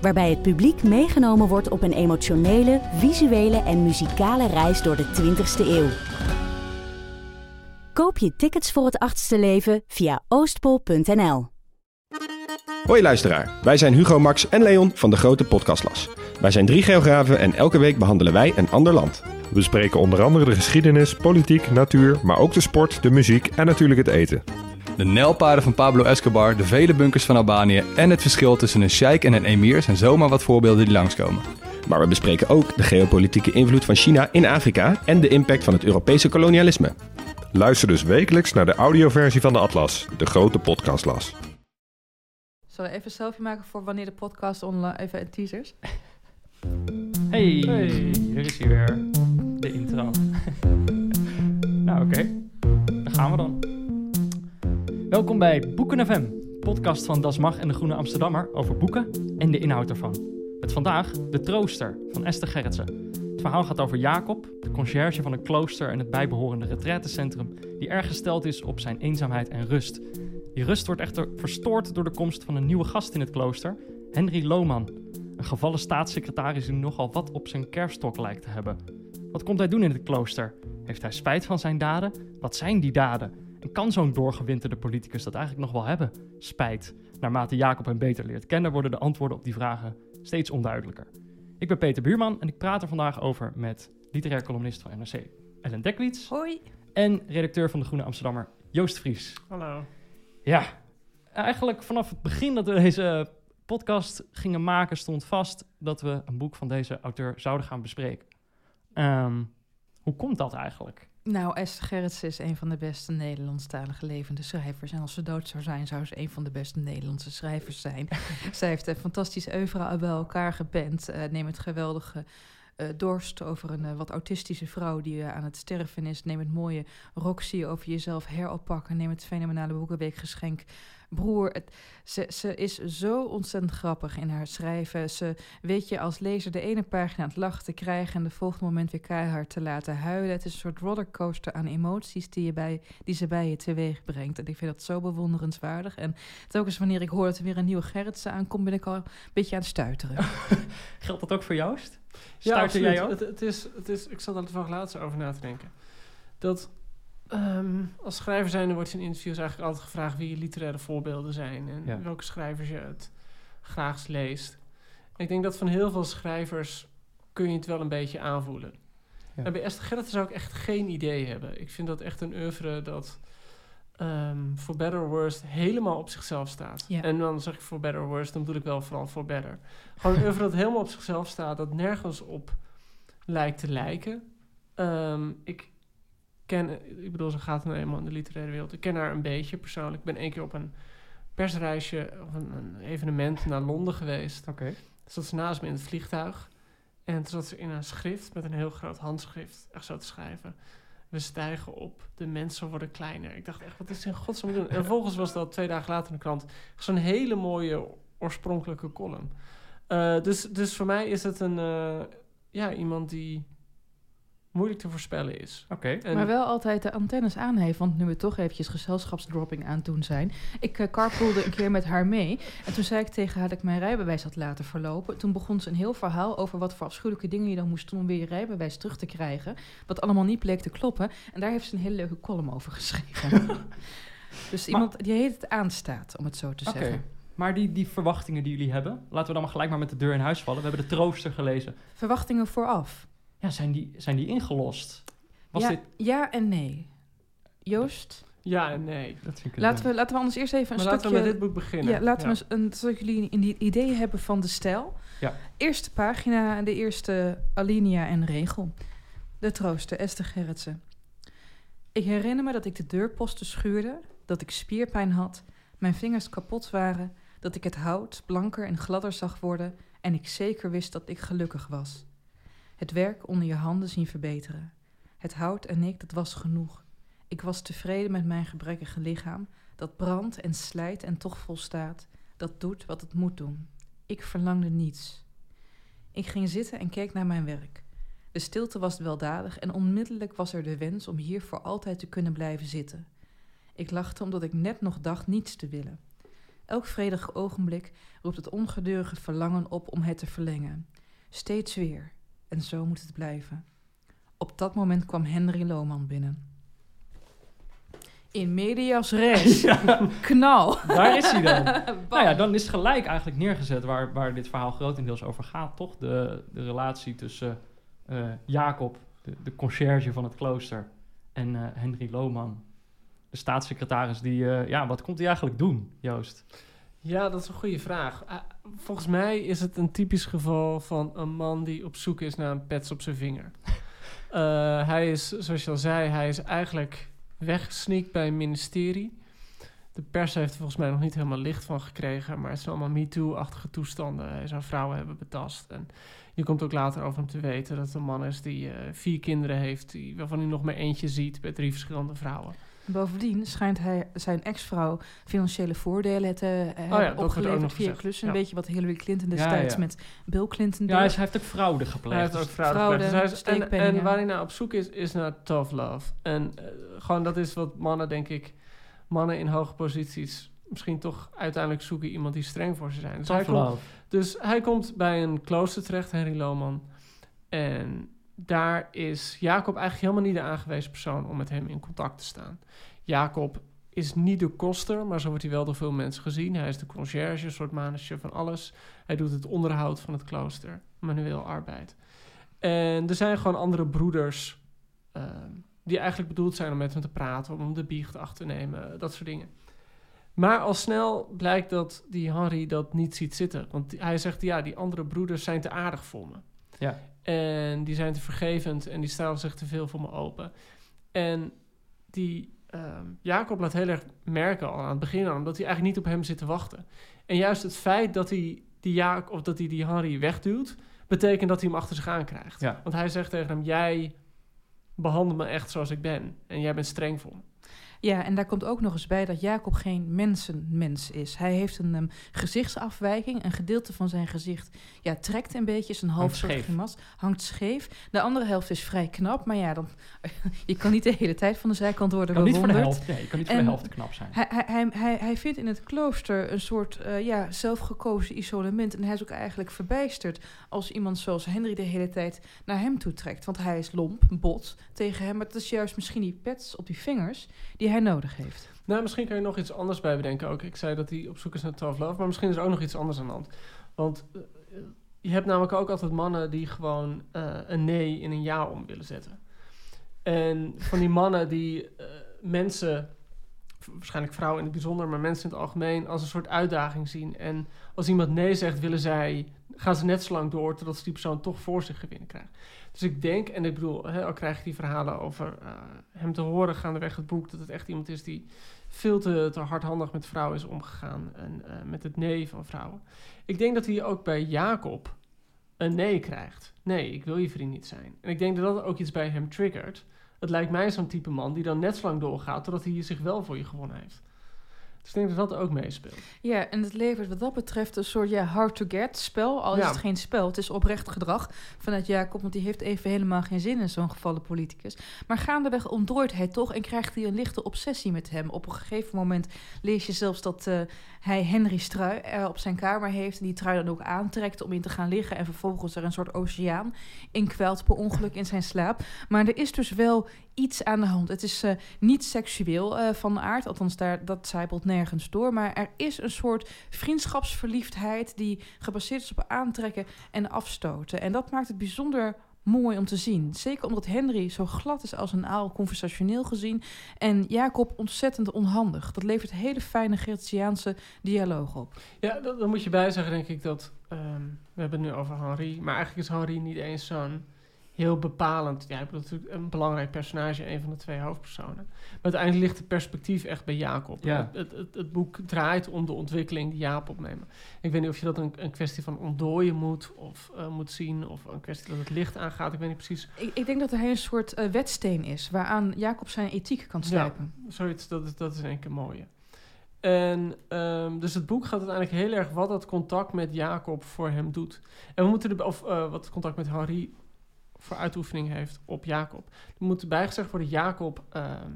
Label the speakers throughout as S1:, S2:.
S1: Waarbij het publiek meegenomen wordt op een emotionele, visuele en muzikale reis door de 20ste eeuw. Koop je tickets voor het achtste leven via oostpol.nl.
S2: Hoi luisteraar, wij zijn Hugo, Max en Leon van de Grote Podcastlas. Wij zijn drie geografen en elke week behandelen wij een ander land.
S3: We bespreken onder andere de geschiedenis, politiek, natuur, maar ook de sport, de muziek en natuurlijk het eten.
S4: De nijlpaarden van Pablo Escobar, de vele bunkers van Albanië en het verschil tussen een sheik en een emir zijn zomaar wat voorbeelden die langskomen.
S2: Maar we bespreken ook de geopolitieke invloed van China in Afrika en de impact van het Europese kolonialisme.
S3: Luister dus wekelijks naar de audioversie van de Atlas, de Grote Podcastlas.
S5: Zullen we even een selfie maken voor wanneer de podcast online... Even een teasers.
S6: Hey, hey, hier is hij weer. De intro. nou, oké. Dan gaan we dan. Welkom bij Boeken FM, podcast van Das Mag en de Groene Amsterdammer over boeken en de inhoud ervan. Met vandaag De Trooster van Esther Gerritsen. Het verhaal gaat over Jacob, de conciërge van een klooster en het bijbehorende retraitecentrum, die erg gesteld is op zijn eenzaamheid en rust. Die rust wordt echter verstoord door de komst van een nieuwe gast in het klooster, Henry Lohman, een gevallen staatssecretaris die nogal wat op zijn kerststok lijkt te hebben. Wat komt hij doen in het klooster? Heeft hij spijt van zijn daden? Wat zijn die daden? En kan zo'n doorgewinterde politicus dat eigenlijk nog wel hebben? Spijt. Naarmate Jacob hem beter leert kennen, worden de antwoorden op die vragen steeds onduidelijker. Ik ben Peter Buurman en ik praat er vandaag over met literair columnist van NRC Ellen Dekwits.
S5: Hoi.
S6: En redacteur van de Groene Amsterdammer Joost Vries.
S7: Hallo.
S6: Ja, eigenlijk vanaf het begin dat we deze podcast gingen maken, stond vast dat we een boek van deze auteur zouden gaan bespreken. Ehm, hoe komt dat eigenlijk?
S5: Nou, Esther Gerritsen is een van de beste Nederlandstalige levende schrijvers. En als ze dood zou zijn, zou ze een van de beste Nederlandse schrijvers zijn. Zij heeft een fantastisch oeuvre bij elkaar geband. Uh, neem het geweldige uh, Dorst over een uh, wat autistische vrouw die aan het sterven is. Neem het mooie Roxy over jezelf heroppakken. Neem het fenomenale boekenweekgeschenk broer. Het, ze, ze is zo ontzettend grappig in haar schrijven. Ze weet je als lezer de ene pagina aan het lachen te krijgen en de volgende moment weer keihard te laten huilen. Het is een soort rollercoaster aan emoties die, je bij, die ze bij je teweeg brengt. En ik vind dat zo bewonderenswaardig. En telkens wanneer ik hoor dat er weer een nieuwe Gerritsen aankomt, ben ik al een beetje aan het stuiteren.
S6: Geldt dat ook voor Joost?
S7: Ja,
S6: jij ook?
S7: Het, het, is, het is, ik zat er toevallig laatst over na te denken. Dat um, als schrijver zijn, wordt in interviews eigenlijk altijd gevraagd wie je literaire voorbeelden zijn en
S6: Ja.
S7: welke schrijvers je het graagst leest. En ik denk dat van heel veel schrijvers kun je het wel een beetje aanvoelen.
S6: Ja.
S7: En bij Esther Gerritsen zou ik echt geen idee hebben. Ik vind dat echt een oeuvre dat ehm for better or worse helemaal op zichzelf staat.
S5: Ja.
S7: En dan zeg ik for better or worse, dan bedoel ik wel vooral for better. Gewoon een oeuvre dat helemaal op zichzelf staat, dat nergens op lijkt te lijken. Ehm, ik ken, ik bedoel, ze gaat nou eenmaal in de literaire wereld. Ik ken haar een beetje persoonlijk. Ik ben één keer op een persreisje of een, een evenement naar Londen geweest.
S6: Oké.
S7: Zat ze naast me in het vliegtuig. En toen zat ze in een schrift met een heel groot handschrift echt zo te schrijven. We stijgen op, de mensen worden kleiner. Ik dacht echt, wat is in godsnaam doen? En vervolgens was dat twee dagen later in de krant zo'n hele mooie oorspronkelijke column. Eh, dus, dus voor mij is het een, eh, ja, iemand die moeilijk te voorspellen is.
S6: Oké.
S7: En
S5: Maar wel altijd de antennes aan heeft, want nu we toch eventjes gezelschapsdropping aan het doen zijn. Ik uh, carpoolde een keer met haar mee en toen zei ik tegen haar dat ik mijn rijbewijs had laten verlopen. Toen begon ze een heel verhaal over wat voor afschuwelijke dingen je dan moest doen om weer je rijbewijs terug te krijgen. Wat allemaal niet bleek te kloppen. En daar heeft ze een hele leuke column over geschreven. dus iemand die heet het aanstaat, om het zo te
S6: Oké.
S5: zeggen.
S6: Maar die, die verwachtingen die jullie hebben, laten we dan maar gelijk maar met de deur in huis vallen. We hebben de trooster gelezen.
S5: Verwachtingen vooraf.
S6: Ja, zijn die, zijn die ingelost? Was
S5: ja,
S6: dit...
S5: ja en nee. Joost,
S7: ja en nee.
S6: Dat vind ik
S5: laten we, laten we anders eerst even een
S7: Maar
S5: stukje...
S7: laten we met dit boek beginnen.
S5: Ja, laten we eens een, zodat jullie een idee hebben van de stijl.
S6: Ja.
S5: Eerste pagina, de eerste alinea en regel. De trooster, Esther Gerritsen. Ik herinner me dat ik de deurposten schuurde, dat ik spierpijn had, mijn vingers kapot waren, dat ik het hout blanker en gladder zag worden en ik zeker wist dat ik gelukkig was. Het werk onder je handen zien verbeteren. Het hout en ik, dat was genoeg. Ik was tevreden met mijn gebrekkige lichaam, dat brandt en slijt en toch volstaat, dat doet wat het moet doen. Ik verlangde niets. Ik ging zitten en keek naar mijn werk. De stilte was weldadig en onmiddellijk was er de wens om hier voor altijd te kunnen blijven zitten. Ik lachte omdat ik net nog dacht niets te willen. Elk vredig ogenblik roept het ongedurige verlangen op om het te verlengen. Steeds weer. En zo moet het blijven. Op dat moment kwam Henry Lohman binnen. In medias res. Knal.
S6: Daar is hij dan. nou ja, dan is het gelijk eigenlijk neergezet waar, waar dit verhaal grotendeels over gaat, toch? De, de relatie tussen eh, Jacob, de, de conciërge van het klooster, en eh, Henry Lohman, de staatssecretaris. Die, eh, ja, wat komt hij eigenlijk doen, Joost?
S7: Ja, dat is een goede vraag. Ah, volgens mij is het een typisch geval van een man die op zoek is naar een pets op zijn vinger. Eh, hij is, zoals je al zei, hij is eigenlijk weggesneakt bij een ministerie. De pers heeft er volgens mij nog niet helemaal licht van gekregen, maar het zijn allemaal MeToo-achtige toestanden. Hij zou vrouwen hebben betast. En je komt ook later over hem te weten dat het een man is die eh, vier kinderen heeft, die, waarvan hij nog maar eentje ziet bij drie verschillende vrouwen.
S5: Bovendien schijnt hij zijn ex-vrouw financiële voordelen te
S7: Oh ja,
S5: hebben
S7: dat wordt ook
S5: opgeleverd
S7: nog
S5: via klussen.
S7: ja.
S5: Een beetje wat Hillary Clinton
S6: Ja,
S5: destijds
S6: ja.
S5: met Bill Clinton
S6: Ja,
S5: deed.
S6: hij heeft ook fraude gepleegd.
S7: Hij heeft ook fraude,
S5: fraude,
S7: gepleegd. Dus hij is- en, waar hij naar op zoek is, is naar tough love. En eh, gewoon dat is wat mannen, denk ik, mannen in hoge posities misschien toch uiteindelijk zoeken iemand die streng voor ze zijn. Dus hij,
S6: Tough
S7: komt,
S6: love.
S7: dus hij komt bij een klooster terecht, Henry Lohman. En daar is Jacob eigenlijk helemaal niet de aangewezen persoon om met hem in contact te staan. Jacob is niet de koster, maar zo wordt hij wel door veel mensen gezien. Hij is de conciërge, een soort manager van alles. Hij doet het onderhoud van het klooster, manueel arbeid. En er zijn gewoon andere broeders ehm, die eigenlijk bedoeld zijn om met hem te praten, om de biecht achter te nemen, dat soort dingen. Maar al snel blijkt dat die Henry dat niet ziet zitten. Want hij zegt, ja, die andere broeders zijn te aardig voor me.
S6: Ja.
S7: En die zijn te vergevend en die stellen zich te veel voor me open. En die ehm, Jacob laat heel erg merken al aan het begin aan, omdat hij eigenlijk niet op hem zit te wachten. En juist het feit dat hij die, Jacob, of dat hij die Henry wegduwt, betekent dat hij hem achter zich aan krijgt.
S6: Ja.
S7: Want hij zegt tegen hem, jij behandelt me echt zoals ik ben. En jij bent streng voor me.
S5: Ja, en daar komt ook nog eens bij dat Jacob geen mensenmens is. Hij heeft een ehm, gezichtsafwijking. Een gedeelte van zijn gezicht ja, trekt een beetje, zijn hoofd soort grimas, hangt scheef. De andere helft is vrij knap, maar ja, dan, je kan niet de hele tijd van de zijkant worden
S6: kan niet voor de
S5: bewonderd.
S6: helft, nee, je kan niet voor
S5: En-
S6: de helft knap zijn.
S5: Hij, hij, hij, hij, hij vindt in het klooster een soort eh, ja, zelfgekozen isolement. En hij is ook eigenlijk verbijsterd als iemand zoals Henry de hele tijd naar hem toe trekt. Want hij is lomp, bot tegen hem. Maar het is juist misschien die pets op die vingers die hij nodig heeft.
S7: Nou, misschien kan je nog iets anders bij bedenken ook. Ik zei dat hij op zoek is naar tough love, maar misschien is er ook nog iets anders aan de hand. Want eh, je hebt namelijk ook altijd mannen die gewoon eh, een nee in een ja om willen zetten. En van die mannen die eh, mensen, waarschijnlijk vrouwen in het bijzonder, maar mensen in het algemeen, als een soort uitdaging zien. En als iemand nee zegt, willen zij, gaan ze net zo lang door totdat ze die persoon toch voor zich gewinnen krijgen. Dus ik denk, en ik bedoel, hè, al krijg ik die verhalen over eh, hem te horen gaandeweg het boek, dat het echt iemand is die veel te, te hardhandig met vrouwen is omgegaan en eh, met het nee van vrouwen. Ik denk dat hij ook bij Jacob een nee krijgt. Nee, ik wil je vriend niet zijn. En ik denk dat dat ook iets bij hem triggert. Het lijkt mij zo'n type man die dan net zo lang doorgaat totdat hij zich wel voor je gewonnen heeft. Dus ik denk dat dat ook meespeelt.
S5: Ja, en het levert wat dat betreft een soort ja, hard to get spel. Al is
S7: Ja.
S5: het geen spel, het is oprecht gedrag vanuit Jacob. Want die heeft even helemaal geen zin in zo'n gevallen politicus. Maar gaandeweg ontdooit hij toch en krijgt hij een lichte obsessie met hem. Op een gegeven moment lees je zelfs dat eh, hij Henry Strui eh, op zijn kamer heeft. En die trui dan ook aantrekt om in te gaan liggen. En vervolgens er een soort oceaan in kwelt per ongeluk in zijn slaap. Maar er is dus wel iets aan de hand. Het is eh, niet seksueel eh, van aard, althans daar, dat zijpelt nergens door. Maar er is een soort vriendschapsverliefdheid die gebaseerd is op aantrekken en afstoten. En dat maakt het bijzonder mooi om te zien. Zeker omdat Henry zo glad is als een aal, conversationeel gezien. En Jacob ontzettend onhandig. Dat levert hele fijne Gertiaanse dialoog op.
S7: Ja, daar moet je bij zeggen, denk ik, dat... ehm, we hebben het nu over Henri, maar eigenlijk is Henri niet eens zo'n heel bepalend. Ja, ik bedoel, natuurlijk een belangrijk personage, een van de twee hoofdpersonen. Maar uiteindelijk ligt het perspectief echt bij Jacob.
S6: Ja.
S7: Het, het, het boek draait om de ontwikkeling die Jacob opneemt. Ik weet niet of je dat een, een kwestie van ontdooien moet of eh, moet zien, of een kwestie dat het licht aangaat. Ik weet niet precies.
S5: Ik, ik denk dat hij een soort eh, wetsteen is waaraan Jacob zijn ethiek kan slijpen.
S7: Zoiets, dat is, dat is in één keer mooie. En ehm, dus het boek gaat uiteindelijk heel erg wat dat contact met Jacob voor hem doet. En we moeten er, of eh, wat contact met Harry voor uitoefening heeft op Jacob. Er moet bijgezegd worden, Jacob, ehm,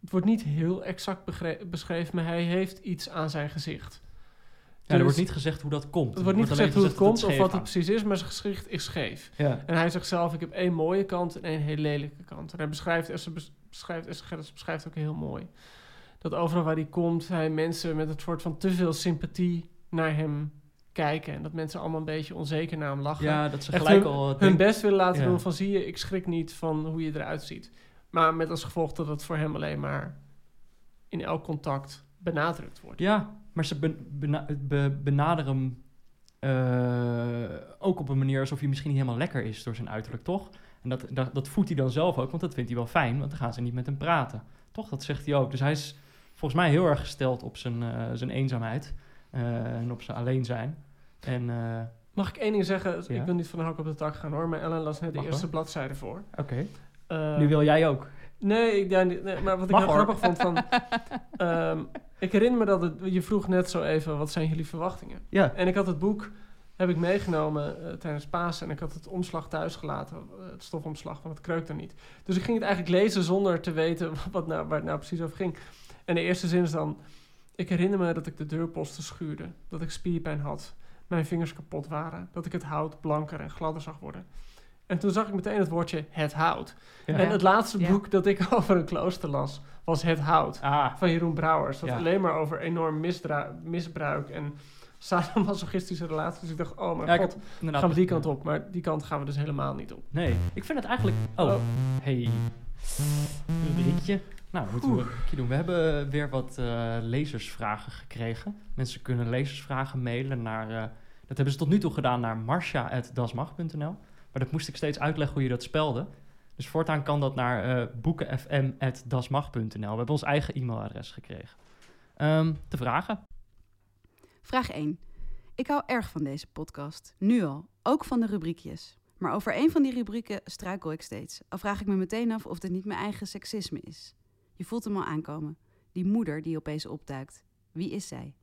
S7: het wordt niet heel exact beschreven, maar hij heeft iets aan zijn gezicht.
S6: Ja, er
S7: Dus
S6: wordt niet gezegd hoe dat komt.
S7: het wordt niet gezegd hoe het komt of wat het precies is, maar zijn gezicht is scheef.
S6: Ja.
S7: En hij zegt zelf, ik heb één mooie kant en één heel lelijke kant. En hij beschrijft, Esther bes- beschrijft, Esther Gerrits beschrijft ook heel mooi. Dat overal waar hij komt, hij mensen met een soort van te veel sympathie naar hem kijken. En dat mensen allemaal een beetje onzeker naar hem lachen.
S6: ja, dat ze
S7: Echt
S6: gelijk
S7: hun-
S6: al...
S7: Hun best willen laten
S6: Ja.
S7: doen van, zie je, ik schrik niet van hoe je eruit ziet. Maar met als gevolg dat het voor hem alleen maar in elk contact benadrukt wordt.
S6: Ja, maar ze ben- bena- be- benaderen hem eh, ook op een manier alsof hij misschien niet helemaal lekker is door zijn uiterlijk, toch? En dat, dat, dat voedt hij dan zelf ook, want dat vindt hij wel fijn, want dan gaan ze niet met hem praten. Toch, dat zegt hij ook. Dus hij is volgens mij heel erg gesteld op zijn, eh, zijn eenzaamheid eh, en op zijn alleen zijn. En, eh,
S7: Mag ik één ding zeggen?
S6: Ja.
S7: Ik wil niet van de hak op de tak gaan hoor, maar Ellen las net de
S6: Mag
S7: eerste bladzijde voor.
S6: oké,
S7: Eh,
S6: nu wil jij ook.
S7: Nee, ik, ja, nee, nee, maar wat ik heel
S6: hoor.
S7: grappig vond van... ehm, ik herinner me dat het, je vroeg net zo even, wat zijn jullie verwachtingen?
S6: Ja,
S7: En ik had het boek, heb ik meegenomen eh, tijdens Pasen en ik had het omslag thuis gelaten, het stofomslag, want het kreukt er niet. Dus ik ging het eigenlijk lezen zonder te weten wat nou, waar het nou precies over ging. En de eerste zin is dan, ik herinner me dat ik de deurposten schuurde, dat ik spierpijn had, mijn vingers kapot waren, dat ik het hout blanker en gladder zag worden. En toen zag ik meteen het woordje het hout.
S6: Ja.
S7: En het laatste
S5: Ja.
S7: boek dat ik over een klooster las, was Het Hout
S6: ah,
S7: van Jeroen Brouwers. Dat
S6: Ja.
S7: alleen maar over enorm misdra- misbruik en sadomasochistische relaties. Dus ik dacht, oh mijn
S6: ja, ik
S7: god,
S6: heb
S7: gaan we die kant op. Maar die kant gaan we dus helemaal niet op.
S6: Nee, ik vind het eigenlijk... Oh,
S7: Oh.
S6: hey. Rubriekje. Nou, moeten we doen. We hebben weer wat eh, lezersvragen gekregen. Mensen kunnen lezersvragen mailen naar... eh, dat hebben ze tot nu toe gedaan naar marsha.dasmag.nl. Maar dat moest ik steeds uitleggen hoe je dat spelde. Dus voortaan kan dat naar eh boekenfm.dasmag.nl. We hebben ons eigen e-mailadres gekregen. Ehm de vragen.
S8: Vraag 1. Ik hou erg van deze podcast. Nu al. Ook van de rubriekjes. Maar over een van die rubrieken struikel ik steeds. Al vraag ik me meteen af of dit niet mijn eigen seksisme is. Je voelt hem al aankomen. Die moeder die opeens opduikt. Wie is zij?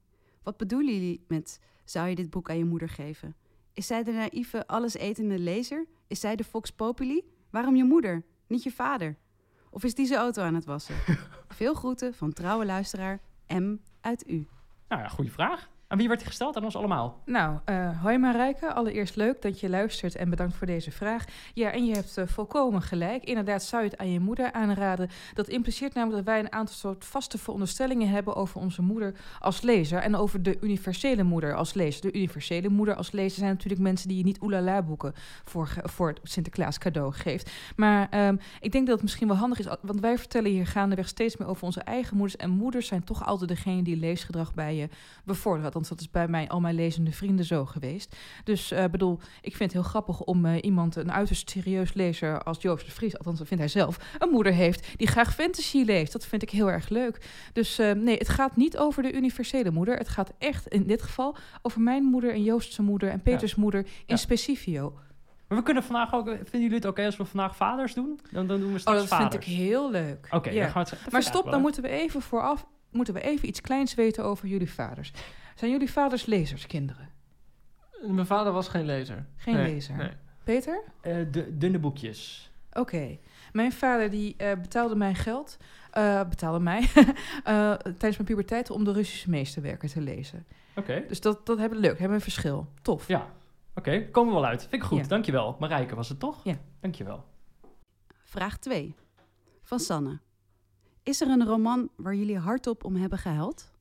S8: Wat bedoelen jullie met zou je dit boek aan je moeder geven? Is zij de naïeve, allesetende lezer? Is zij de Fox Populi? Waarom je moeder, niet je vader? Of is die zijn auto aan het wassen? Veel groeten van trouwe luisteraar M uit U.
S6: Nou ja, goede vraag. Aan wie werd die gesteld? Aan ons allemaal.
S5: Nou, eh hoi Marijke. Allereerst leuk dat je luistert en bedankt voor deze vraag. Ja, en je hebt eh, volkomen gelijk. Inderdaad zou je het aan je moeder aanraden. Dat impliceert namelijk dat wij een aantal soort vaste veronderstellingen hebben over onze moeder als lezer. En over de universele moeder als lezer. De universele moeder als lezer zijn natuurlijk mensen die je niet oelala boeken voor, voor het Sinterklaas cadeau geeft. Maar ehm, ik denk dat het misschien wel handig is, want wij vertellen hier gaandeweg steeds meer over onze eigen moeders. En moeders zijn toch altijd degene die leesgedrag bij je bevorderen. Althans, dat is bij mij, al mijn lezende vrienden zo geweest. Dus eh bedoel, ik vind het heel grappig om eh, iemand, een uiterst serieus lezer als Joost de Vries, althans dat vindt hij zelf, een moeder heeft die graag fantasy leest. Dat vind ik heel erg leuk. Dus eh, nee, het gaat niet over de universele moeder. Het gaat echt in dit geval over mijn moeder en Joost's moeder en Peters moeder in
S6: Ja.
S5: specifio.
S6: Maar we kunnen vandaag ook... Vinden jullie het oké als we vandaag vaders doen? Dan, dan doen we
S5: Oh,
S6: straks
S5: dat
S6: vaders.
S5: vind ik heel leuk.
S6: Oké,
S5: Ja.
S6: dat
S5: Maar stop, dan moeten we even vooraf moeten we even iets kleins weten over jullie vaders. Zijn jullie vaders lezerskinderen?
S7: Mijn vader was geen lezer.
S5: Geen
S7: Nee,
S5: lezer.
S7: Nee.
S5: Peter?
S6: Eh, de, dunne boekjes.
S5: Oké. Mijn vader die eh, betaalde mij geld, eh, betaalde mij, eh, tijdens mijn puberteit om de Russische meesterwerken te lezen.
S6: Oké.
S5: Dus dat, dat hebben we leuk, hebben we een verschil. Tof.
S6: Ja. Oké, komen we wel uit. Vind ik goed.
S5: Ja.
S6: Dankjewel. Marijke was het toch?
S5: Ja.
S6: Dankjewel.
S8: Vraag 2. Van Sanne. Is er een roman waar jullie hardop om hebben gehuild?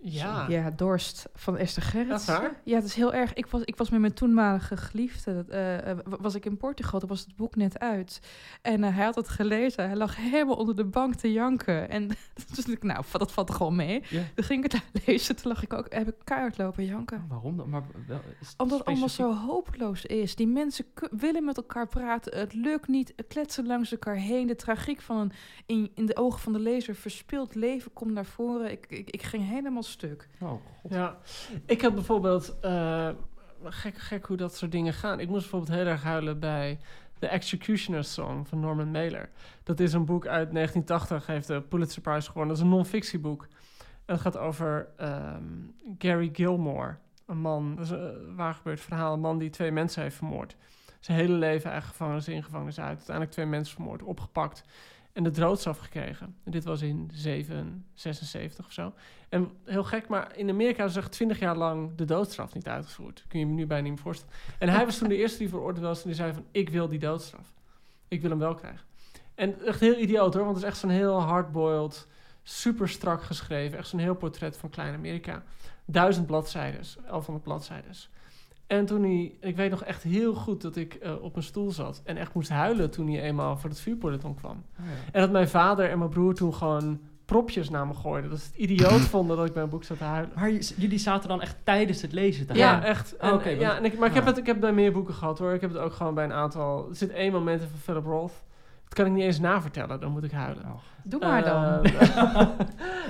S7: Ja.
S5: Ja, Dorst van Esther Gerrits. Ja, het is heel erg. Ik was, ik was met mijn toenmalige geliefde, eh, eh, was ik in Portugal, toen was het boek net uit. En eh, hij had het gelezen, hij lag helemaal onder de bank te janken. En toen dacht ik, nou, dat valt gewoon mee.
S6: Ja.
S5: Toen ging ik het daar lezen, toen lag ik ook, heb ik keihard lopen janken.
S6: Oh, waarom dan? Maar wel, is het
S5: Omdat het allemaal zo hopeloos is. Die mensen willen met elkaar praten. Het lukt niet. Kletsen langs elkaar heen. De tragiek van een in, in de ogen van de lezer verspild leven komt naar voren. Ik, ik, ik ging helemaal stuk.
S6: Oh, god.
S7: Ja, ik had bijvoorbeeld... eh, gek, gek hoe dat soort dingen gaan. Ik moest bijvoorbeeld heel erg huilen bij The Executioner's Song van Norman Mailer. Dat is een boek uit 1980, heeft de Pulitzer Prize gewonnen. Dat is een non-fictieboek. En het gaat over ehm, Gary Gilmore. Een man, dat is een waar gebeurd verhaal. Een man die twee mensen heeft vermoord. Zijn hele leven eigenlijk gevangenis in, gevangenis uit. Uiteindelijk twee mensen vermoord, opgepakt. En de doodstraf gekregen. En dit was in 7, 76 of zo. En heel gek, maar in Amerika is echt 20 jaar lang de doodstraf niet uitgevoerd. Kun je me nu bijna niet meer voorstellen. En hij was toen de eerste die veroordeeld was en die zei van... ik wil die doodstraf. Ik wil hem wel krijgen. En echt heel idioot hoor, want het is echt zo'n heel hardboiled... super strak geschreven. Echt zo'n heel portret van klein Amerika. Duizend bladzijden, 1100 bladzijden. En toen hij... Ik weet nog echt heel goed dat ik eh, op een stoel zat... en echt moest huilen toen hij eenmaal voor het vuurpeloton kwam.
S6: Oh, ja.
S7: En dat mijn vader en mijn broer toen gewoon propjes naar me gooiden. Dat ze het idioot vonden dat ik bij een boek zat te huilen.
S6: Maar jullie zaten dan echt tijdens het lezen te
S7: Ja,
S6: huilen?
S7: echt.
S6: Oh,
S7: En,
S6: oké,
S7: ja, en ik, maar ik heb,
S6: ja.
S7: het, ik heb bij meer boeken gehad hoor. Ik heb het ook gewoon bij een aantal... Er zit één moment in van Philip Roth. Dat kan ik niet eens navertellen. Dan moet ik huilen.
S6: Oh.
S5: Doe maar dan.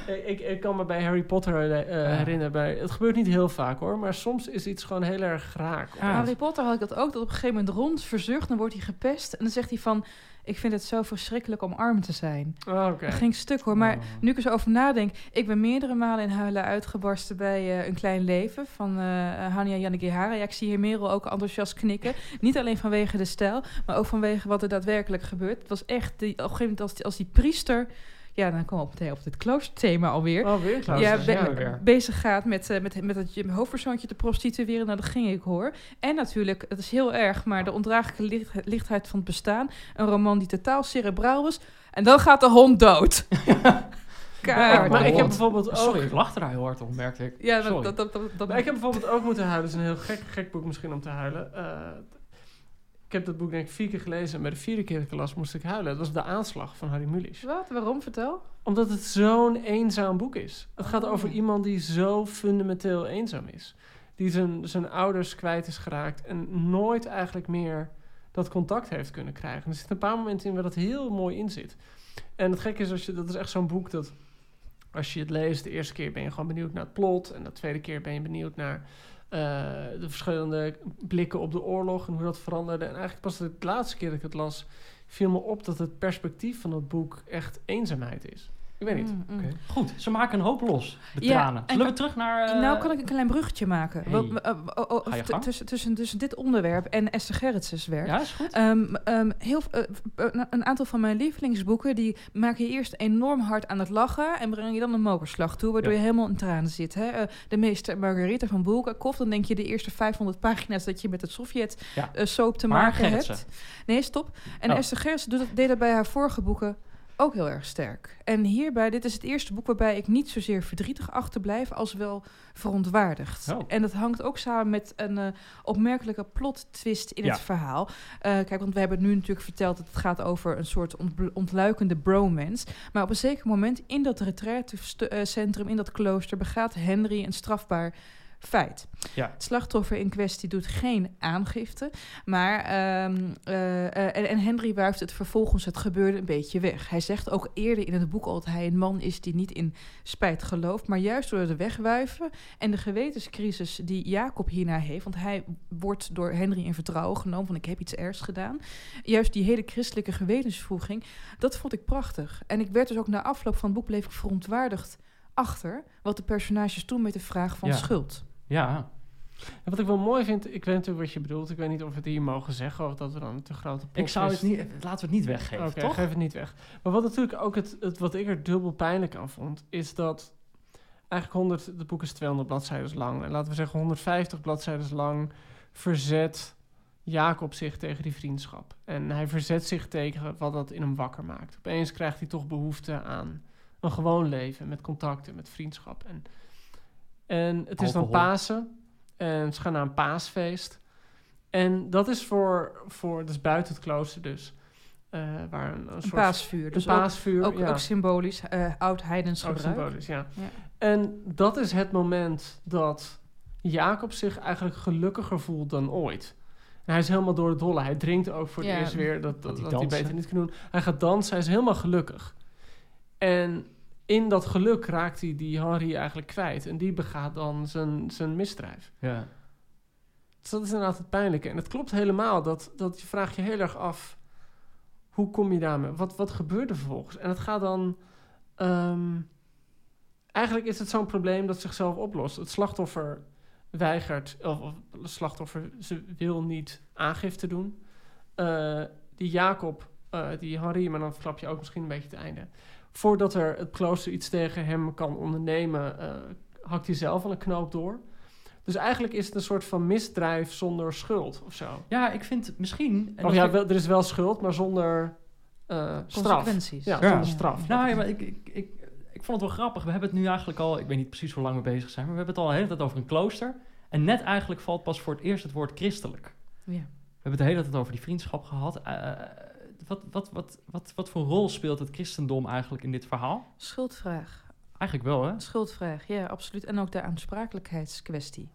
S7: Eh, ik, ik, kan me bij Harry Potter eh,
S6: Ja.
S7: herinneren. Bij, het gebeurt niet heel vaak hoor. Maar soms is iets gewoon heel erg raak.
S6: Ja.
S5: Harry Potter had ik dat ook, dat op een gegeven moment rond verzucht, dan wordt hij gepest. En dan zegt hij van, ik vind het zo verschrikkelijk om arm te zijn.
S7: Oh.
S5: Dat ging stuk hoor, maar
S6: Oh.
S5: nu ik er zo over nadenk, ik ben meerdere malen in huilen uitgebarsten bij eh, Een Klein Leven van eh Hania Yanagihara. Ja, ik zie hier Merel ook enthousiast knikken. Niet alleen vanwege de stijl, maar ook vanwege wat er daadwerkelijk gebeurt. Het was echt, die, op een gegeven moment als die, als die priester, ja, dan komen we meteen op het kloosterthema alweer.
S7: Oh, weer Klaus.
S5: ja, be-
S6: ja, weer.
S5: bezig gaat met, eh, met, met het je hoofdpersoontje te prostitueren. Nou, dat ging ik hoor. En natuurlijk, het is heel erg, maar de ondraaglijke licht- lichtheid van het bestaan. Een roman die totaal cerebraal was. En dan gaat de hond dood. Kaart.
S7: maar ik heb bijvoorbeeld ook...
S6: Sorry, ik lachte daar heel hard om, merkte ik.
S5: Ja,
S6: Sorry.
S5: dat, dat, dat, dat, dat-
S7: Maar ik heb bijvoorbeeld ook moeten huilen. Het is een heel gek, gek boek misschien om te huilen. Ik heb dat boek denk ik vier keer gelezen. En bij de vierde keer dat ik las moest ik huilen. Dat was De Aanslag van Harry Mulisch.
S5: Wat? Waarom? Vertel.
S7: Omdat het zo'n eenzaam boek is. Het gaat
S5: Oh.
S7: over iemand die zo fundamenteel eenzaam is. Die zijn, zijn ouders kwijt is geraakt. En nooit eigenlijk meer dat contact heeft kunnen krijgen. Er zitten een paar momenten in waar dat heel mooi in zit. En het gekke is, als je, dat is echt zo'n boek dat... Als je het leest, de eerste keer ben je gewoon benieuwd naar het plot. En de tweede keer ben je benieuwd naar eh, de verschillende blikken op de oorlog en hoe dat veranderde. En eigenlijk pas de laatste keer dat ik het las, viel me op dat het perspectief van het boek echt eenzaamheid is. Ik weet niet.
S5: Mm, mm.
S6: Goed, ze maken een hoop los. De
S5: Ja,
S6: tranen.
S5: en
S6: Zullen we terug naar... eh,
S5: nou kan ik een klein bruggetje maken.
S6: hey.
S5: Eh, oh, oh, tussen, tussen, tussen dit onderwerp en Esther Gerrits's werk.
S6: Ja, is goed.
S5: Ehm, ehm, heel, eh, eh, een aantal van mijn lievelingsboeken die maken je eerst enorm hard aan het lachen en brengen je dan een mokerslag toe, waardoor
S6: Ja.
S5: je helemaal in tranen zit. Hè? Eh, de meester Margarita van Bulgakov, dan denk je de eerste 500 pagina's dat je met het Sovjet
S6: Ja.
S5: eh, soap te maken hebt. Nee, stop. En
S6: Oh.
S5: Esther Gerritsen deed dat bij haar vorige boeken ook heel erg sterk. En hierbij, dit is het eerste boek waarbij ik niet zozeer verdrietig achterblijf als wel verontwaardigd.
S6: Oh.
S5: En dat hangt ook samen met een eh, opmerkelijke plot twist in
S6: Ja.
S5: het verhaal. Eh, kijk, want we hebben nu natuurlijk verteld dat het gaat over een soort ontbl- ontluikende bromance. Maar op een zeker moment in dat retraitecentrum, in dat klooster, begaat Henry een strafbaar feit.
S6: Ja.
S5: Het slachtoffer in kwestie doet geen aangifte, maar ehm, eh, eh, en, en Henry wuift het vervolgens het gebeurde een beetje weg. Hij zegt ook eerder in het boek al dat hij een man is die niet in spijt gelooft, maar juist door de wegwuiven en de gewetenscrisis die Jacob hierna heeft, want hij wordt door Henry in vertrouwen genomen van ik heb iets ergs gedaan. Juist die hele christelijke gewetensvoeging, dat vond ik prachtig. En ik werd dus ook na afloop van het boek bleef ik verontwaardigd achter wat de personages doen met de vraag van
S6: Ja.
S5: schuld.
S6: Ja.
S7: En wat ik wel mooi vind, ik weet natuurlijk wat je bedoelt. Ik weet niet of we het hier mogen zeggen of dat we dan te grote
S6: Ik zou het niet... Laten we het niet weggeven, toch?
S7: geef het niet weg. Maar wat natuurlijk ook het, het wat ik er dubbel pijnlijk aan vond, is dat eigenlijk 100, het boek is 200 bladzijden lang. En laten we zeggen 150 bladzijden lang verzet Jacob zich tegen die vriendschap. En hij verzet zich tegen wat dat in hem wakker maakt. Opeens krijgt hij toch behoefte aan een gewoon leven met contacten, met vriendschap. En En het is dan. Pasen. En ze gaan naar een paasfeest. En dat is voor, voor dus buiten het klooster dus. eh, waar een, een
S5: Een
S7: soort
S5: paasvuur. Dus ook,
S7: paasvuur.
S5: ook,
S7: ja.
S5: ook symbolisch, eh oud-heidens gebruik.
S7: symbolisch, ja.
S5: Ja.
S7: En dat is het moment dat Jacob zich eigenlijk gelukkiger voelt dan ooit. En hij is helemaal door het dolle. Hij drinkt ook voor het
S5: Ja.
S7: eerst weer dat, dat,
S6: hij
S7: dat hij beter niet kan doen. Hij gaat dansen, hij is helemaal gelukkig. En in dat geluk raakt hij die Henry eigenlijk kwijt. En die begaat dan zijn, zijn misdrijf.
S6: Ja.
S7: Dus dat is inderdaad het pijnlijke. En het klopt helemaal. Dat, dat je vraagt je heel erg af... Hoe kom je daarmee? Wat, wat gebeurt er vervolgens? En het gaat dan... ehm, eigenlijk is het zo'n probleem dat zichzelf oplost. Het slachtoffer weigert... Of, of het slachtoffer ze wil niet aangifte doen. Eh, die Jacob, eh, die Harry... Maar dan verklap je ook misschien een beetje het einde. Voordat er het klooster iets tegen hem kan ondernemen... eh, hakt hij zelf al een knoop door... Dus eigenlijk is het een soort van misdrijf zonder schuld of zo.
S6: ja, ik vind misschien... en
S7: Of
S6: dat
S7: ja, wel, er is wel schuld, maar zonder eh, straf.
S5: Consequenties.
S7: Ja,
S6: Ja.
S7: zonder straf.
S6: Nou ja, maar ik, ik, ik, ik vond het wel grappig. We hebben het nu eigenlijk al... Ik weet niet precies hoe lang we bezig zijn... maar we hebben het al de hele tijd over een klooster. En net eigenlijk valt pas voor het eerst het woord christelijk.
S5: Ja.
S6: We hebben het de hele tijd over die vriendschap gehad. Eh, wat, wat, wat, wat, wat voor rol speelt het christendom eigenlijk in dit verhaal?
S5: Schuldvraag.
S6: Eigenlijk wel, hè?
S5: Schuldvraag, ja, absoluut. En ook de aansprakelijkheidskwestie.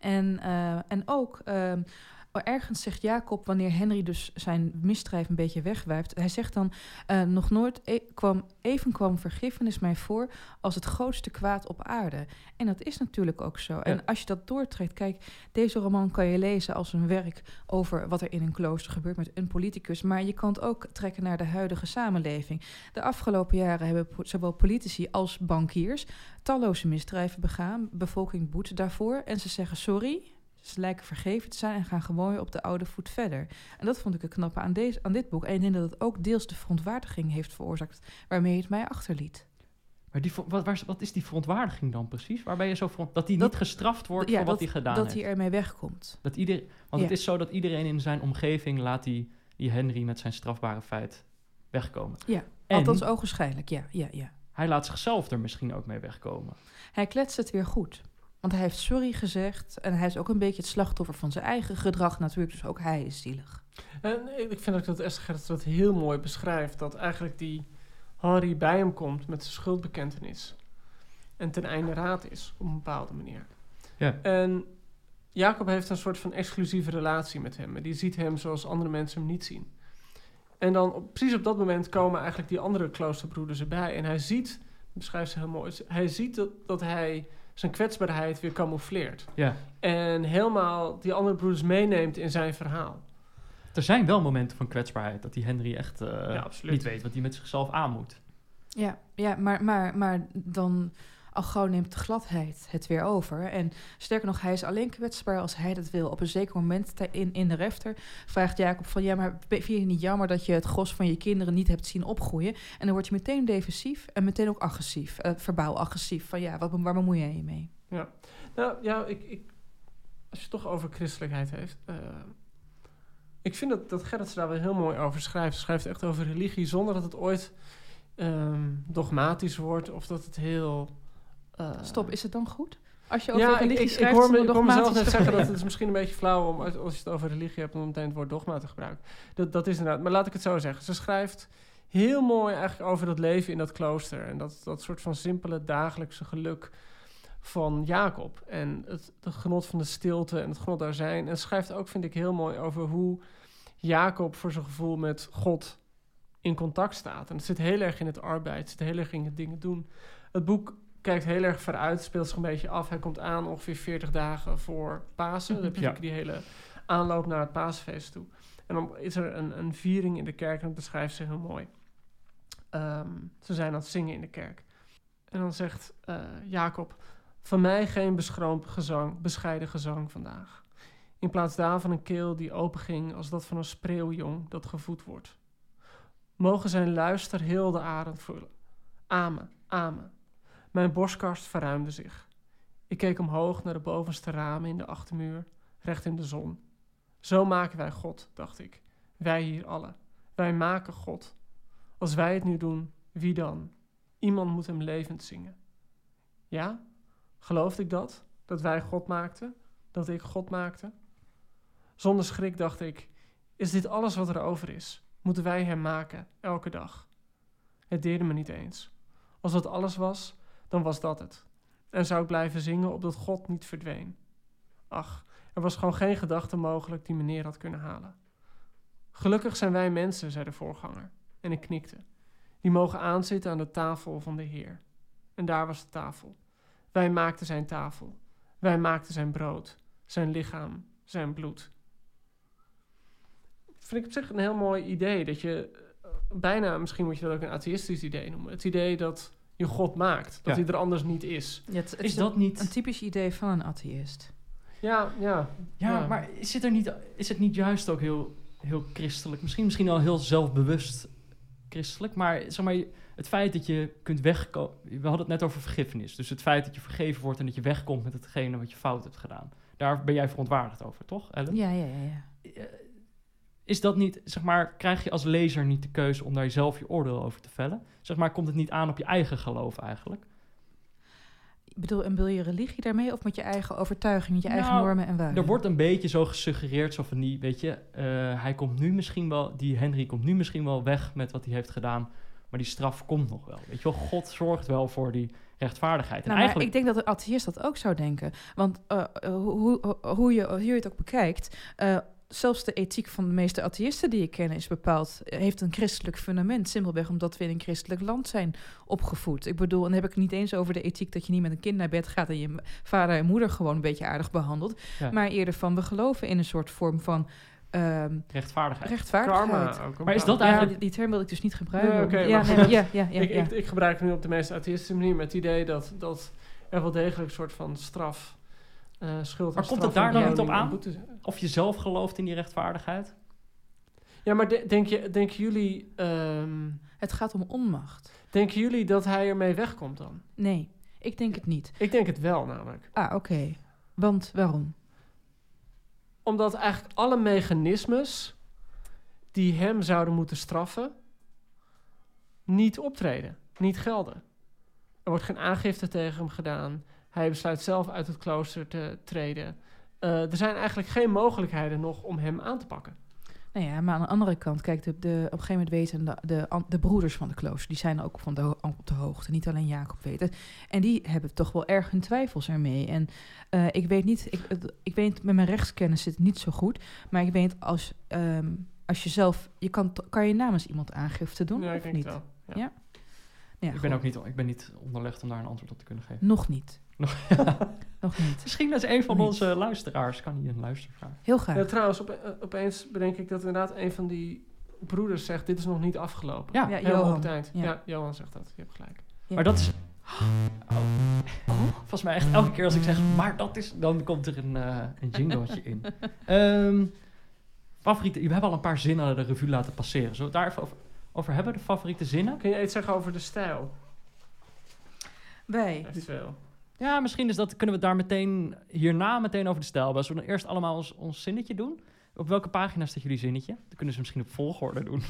S5: En, eh, en ook, ehm, ergens zegt Jacob, wanneer Henry dus zijn misdrijf een beetje wegwijft, hij zegt dan, eh, nog nooit e- kwam, even kwam vergiffenis mij voor als het grootste kwaad op aarde. En dat is natuurlijk ook zo. En als je dat doortrekt, kijk, deze roman kan je lezen als een werk over wat er in een klooster gebeurt met een politicus, maar je kan het ook trekken naar de huidige samenleving. De afgelopen jaren hebben zowel politici als bankiers talloze misdrijven begaan. Bevolking boet daarvoor en ze zeggen sorry. Ze lijken vergeven te zijn en gaan gewoon weer op de oude voet verder. En dat vond ik het knappe aan, deze, aan dit boek. En ik denk dat het ook deels de verontwaardiging heeft veroorzaakt waarmee het mij achterliet.
S6: Maar die, wat, waar, wat is die verontwaardiging dan precies? Waar ben je zo Dat hij
S5: Dat-
S6: niet gestraft wordt
S5: Ja,
S6: voor wat
S5: dat-
S6: hij gedaan
S5: dat
S6: heeft?
S5: hij ermee wegkomt.
S6: Dat ieder, want het is zo dat iedereen in zijn omgeving laat die, die Henry met zijn strafbare feit wegkomen.
S5: Ja,
S6: En
S5: althans ogenschijnlijk, ja, ja, ja.
S6: hij laat zichzelf er misschien ook mee wegkomen.
S5: Hij kletst het weer goed. Want hij heeft sorry gezegd en hij is ook een beetje het slachtoffer van zijn eigen gedrag natuurlijk. Dus ook hij is zielig.
S7: En ik vind ook dat Esther Gerrits dat heel mooi beschrijft. Dat eigenlijk die Harry bij hem komt met zijn schuldbekentenis. En ten einde raad is, op een bepaalde manier.
S6: Ja.
S7: En Jacob heeft een soort van exclusieve relatie met hem. En die ziet hem zoals andere mensen hem niet zien. En dan op, precies op dat moment komen eigenlijk die andere kloosterbroeders erbij. En hij ziet, beschrijft ze heel mooi, hij ziet dat, dat hij zijn kwetsbaarheid weer camoufleert.
S6: Ja.
S7: En helemaal die andere broeders meeneemt in zijn verhaal.
S6: Er zijn wel momenten van kwetsbaarheid dat die Henry echt eh,
S7: Ja, absoluut.
S6: niet weet wat hij met zichzelf aan moet.
S5: Ja, ja maar, maar, maar dan al gauw neemt de gladheid het weer over. En sterker nog, hij is alleen kwetsbaar als hij dat wil. Op een zeker moment in, in de refter vraagt Jacob van... ja, maar vind je het niet jammer dat je het gros van je kinderen niet hebt zien opgroeien? En dan wordt je meteen defensief en meteen ook agressief. eh, verbaal agressief. Van ja, wat, waar bemoei jij je mee?
S7: Nou ja, ik, ik, als je het toch over christelijkheid heeft. eh, ik vind dat, dat Gerrit daar wel heel mooi over schrijft. Ze schrijft echt over religie zonder dat het ooit ehm, dogmatisch wordt of dat het heel. Eh,
S5: Stop, is het dan goed? Als je over
S7: ja, ik,
S5: religie
S7: ik, ik
S5: schrijft
S7: hoor, me, ik hoor mezelf net zeggen dat het is misschien een beetje flauw om als, als je het over religie hebt om meteen het woord dogma te gebruiken. Dat, dat is inderdaad. Maar laat ik het zo zeggen. Ze schrijft heel mooi eigenlijk over dat leven in dat klooster en dat, dat soort van simpele dagelijkse geluk van Jacob. En het, het genot van de stilte en het genot daar zijn. En schrijft ook, vind ik, heel mooi over hoe Jacob voor zijn gevoel met God in contact staat. En het zit heel erg in het arbeid, het zit heel erg in het dingen doen. Het boek kijkt heel erg vooruit, speelt zich een beetje af. Hij komt aan ongeveer 40 dagen voor Pasen. Dan heb je
S6: Ja.
S7: die hele aanloop naar het paasfeest toe. En dan is er een, een viering in de kerk en dat beschrijft ze heel mooi. Ehm, ze zijn aan het zingen in de kerk. En dan zegt eh, Jacob: Van mij geen beschroomd gezang, bescheiden gezang vandaag. In plaats daarvan een keel die openging als dat van een spreeuwjong dat gevoed wordt. Mogen zijn luister heel de arend vullen. Amen, amen. Mijn borstkast verruimde zich. Ik keek omhoog naar de bovenste ramen in de achtermuur, recht in de zon. Zo maken wij God, dacht ik. Wij hier allen. Wij maken God. Als wij het nu doen, wie dan? Iemand moet hem levend zingen. Ja? Geloofde ik dat? Dat wij God maakten? Dat ik God maakte? Zonder schrik dacht ik: is dit alles wat er over is? Moeten wij hem maken, elke dag? Het deerde me niet eens. Als dat alles was, dan was dat het. En zou ik blijven zingen opdat God niet verdween. Ach, er was gewoon geen gedachte mogelijk die meneer had kunnen halen. Gelukkig zijn wij mensen, zei de voorganger. En ik knikte. Die mogen aanzitten aan de tafel van de Heer. En daar was de tafel. Wij maakten zijn tafel. Wij maakten zijn brood, zijn lichaam, zijn bloed. Vind ik op zich een heel mooi idee. Dat je eh, bijna, misschien moet je dat ook een atheïstisch idee noemen. Het idee dat je God maakt. Dat
S3: Ja.
S7: hij er anders niet is.
S5: Ja, het, het
S6: Is dat niet...
S5: een typisch idee van een atheïst?
S7: Ja, ja.
S6: Ja,
S7: Ja.
S6: maar is het, er niet, is het niet juist ook heel, heel christelijk? Misschien, misschien al heel zelfbewust christelijk, maar zeg maar, het feit dat je kunt wegkomen... We hadden het net over vergiffenis. Dus het feit dat je vergeven wordt en dat je wegkomt met hetgene wat je fout hebt gedaan. Daar ben jij verontwaardigd over, toch, Ellen?
S5: Ja, ja, ja. ja.
S6: Is dat niet, zeg maar, krijg je als lezer niet de keuze om daar zelf je oordeel over te vellen? Zeg maar, komt het niet aan op je eigen geloof eigenlijk?
S5: Ik bedoel, en wil je religie daarmee of met je eigen overtuiging, met je eigen
S6: Nou,
S5: normen en waarden?
S6: Er wordt een beetje zo gesuggereerd, zo van die, weet je, eh, hij komt nu misschien wel, die Henry komt nu misschien wel weg met wat hij heeft gedaan, maar die straf komt nog wel. Weet je wel, God zorgt wel voor die rechtvaardigheid. En
S5: Nou,
S6: eigenlijk,
S5: ik denk dat de atheïst dat ook zou denken. Want eh, eh, hoe, hoe, hoe, je, hoe je het ook bekijkt... zelfs de ethiek van de meeste atheïsten die ik ken is bepaald... heeft een christelijk fundament. Simpelweg omdat we in een christelijk land zijn opgevoed. Ik bedoel, en dan heb ik het niet eens over de ethiek... dat je niet met een kind naar bed gaat... en je vader en moeder gewoon een beetje aardig behandelt.
S6: Ja.
S5: Maar eerder van, we geloven in een soort vorm van... ehm,
S6: rechtvaardigheid.
S5: rechtvaardigheid.
S7: Karma
S6: Maar is dat
S5: Ja,
S6: eigenlijk-
S5: die, die term wil ik dus niet gebruiken.
S7: Nee, oké,
S5: ja, nee, ja, ja, ja,
S7: ik, ik, ik gebruik het nu op de meest atheïstische manier met het idee dat, dat er wel degelijk een soort van straf, eh schuld
S6: Maar komt het daar dan niet op aan? Of je zelf gelooft in die rechtvaardigheid?
S7: Ja, maar de- denk je, denken, jullie, ehm,
S5: Het gaat om onmacht.
S7: denken jullie dat hij ermee wegkomt dan?
S5: Nee, ik denk het niet.
S7: Ik denk het wel namelijk.
S5: Ah, oké. Want waarom?
S7: Omdat eigenlijk alle mechanismes die hem zouden moeten straffen, niet optreden, niet gelden. Er wordt geen aangifte tegen hem gedaan. Hij besluit zelf uit het klooster te treden. Eh, er zijn eigenlijk geen mogelijkheden nog om hem aan te pakken.
S5: Nou ja, maar aan de andere kant, kijk, de, de, op een gegeven moment weten de, de, de broeders van de klooster, die zijn ook van de, op de hoogte, niet alleen Jacob weten. En die hebben toch wel erg hun twijfels ermee. En eh, ik weet niet, ik, het- ik weet met mijn rechtskennis zit het niet zo goed, maar ik weet als, ehm, als je zelf, je kan, kan je namens iemand aangifte doen
S7: ja, ik
S5: of
S7: denk
S5: niet?
S7: het wel. Ja.
S5: Ja. Ja,
S6: ik, ben ook niet, ik ben niet onderlegd om daar een antwoord op te kunnen geven.
S5: Nog niet.
S6: Nog-
S5: Nog niet.
S6: Misschien is een van
S5: Niet.
S6: onze luisteraars, kan hij een luistervraag.
S5: Heel graag.
S7: Ja, trouwens, op, eh, opeens bedenk ik dat inderdaad een van die broeders zegt: Dit is nog niet afgelopen.
S6: Ja,
S5: Johan.
S7: op het eind.
S5: Ja.
S7: Ja. Johan zegt dat. Je hebt gelijk.
S5: Ja.
S6: Maar dat is... Oh. Volgens mij echt elke keer als ik zeg, maar dat is... Dan komt er een, eh een jingletje in. Ehm favoriete... We hebben al een paar zinnen de revue laten passeren. Zullen we het daar even over, over hebben, de favoriete zinnen?
S7: Kun je iets zeggen over de stijl?
S5: Wij.
S7: Echt veel.
S6: Ja, misschien is dat, kunnen we het daar meteen, hierna meteen over de stijl hebben. Als we dan eerst allemaal ons, ons zinnetje doen. Op welke pagina staat jullie zinnetje? Dan kunnen ze misschien op volgorde doen.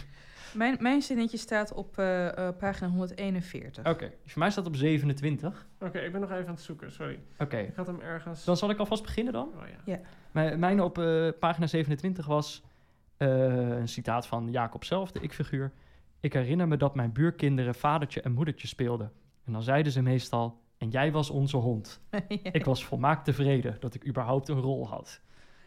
S5: Mijn, mijn zinnetje staat op eh, eh, pagina 141.
S6: Oké, dus voor mij staat het op 27.
S7: Oké, ik ben nog even aan het zoeken, sorry.
S6: Oké,
S7: Ik had hem ergens.
S6: dan zal ik alvast beginnen dan.
S7: Oh ja.
S6: Mijn, mijn op eh, pagina 27 was eh, een citaat van Jacob zelf, de ik-figuur. Ik herinner me dat mijn buurkinderen vadertje en moedertje speelden. En dan zeiden ze meestal, en jij was onze hond. Ik was volmaakt tevreden dat ik überhaupt een rol had.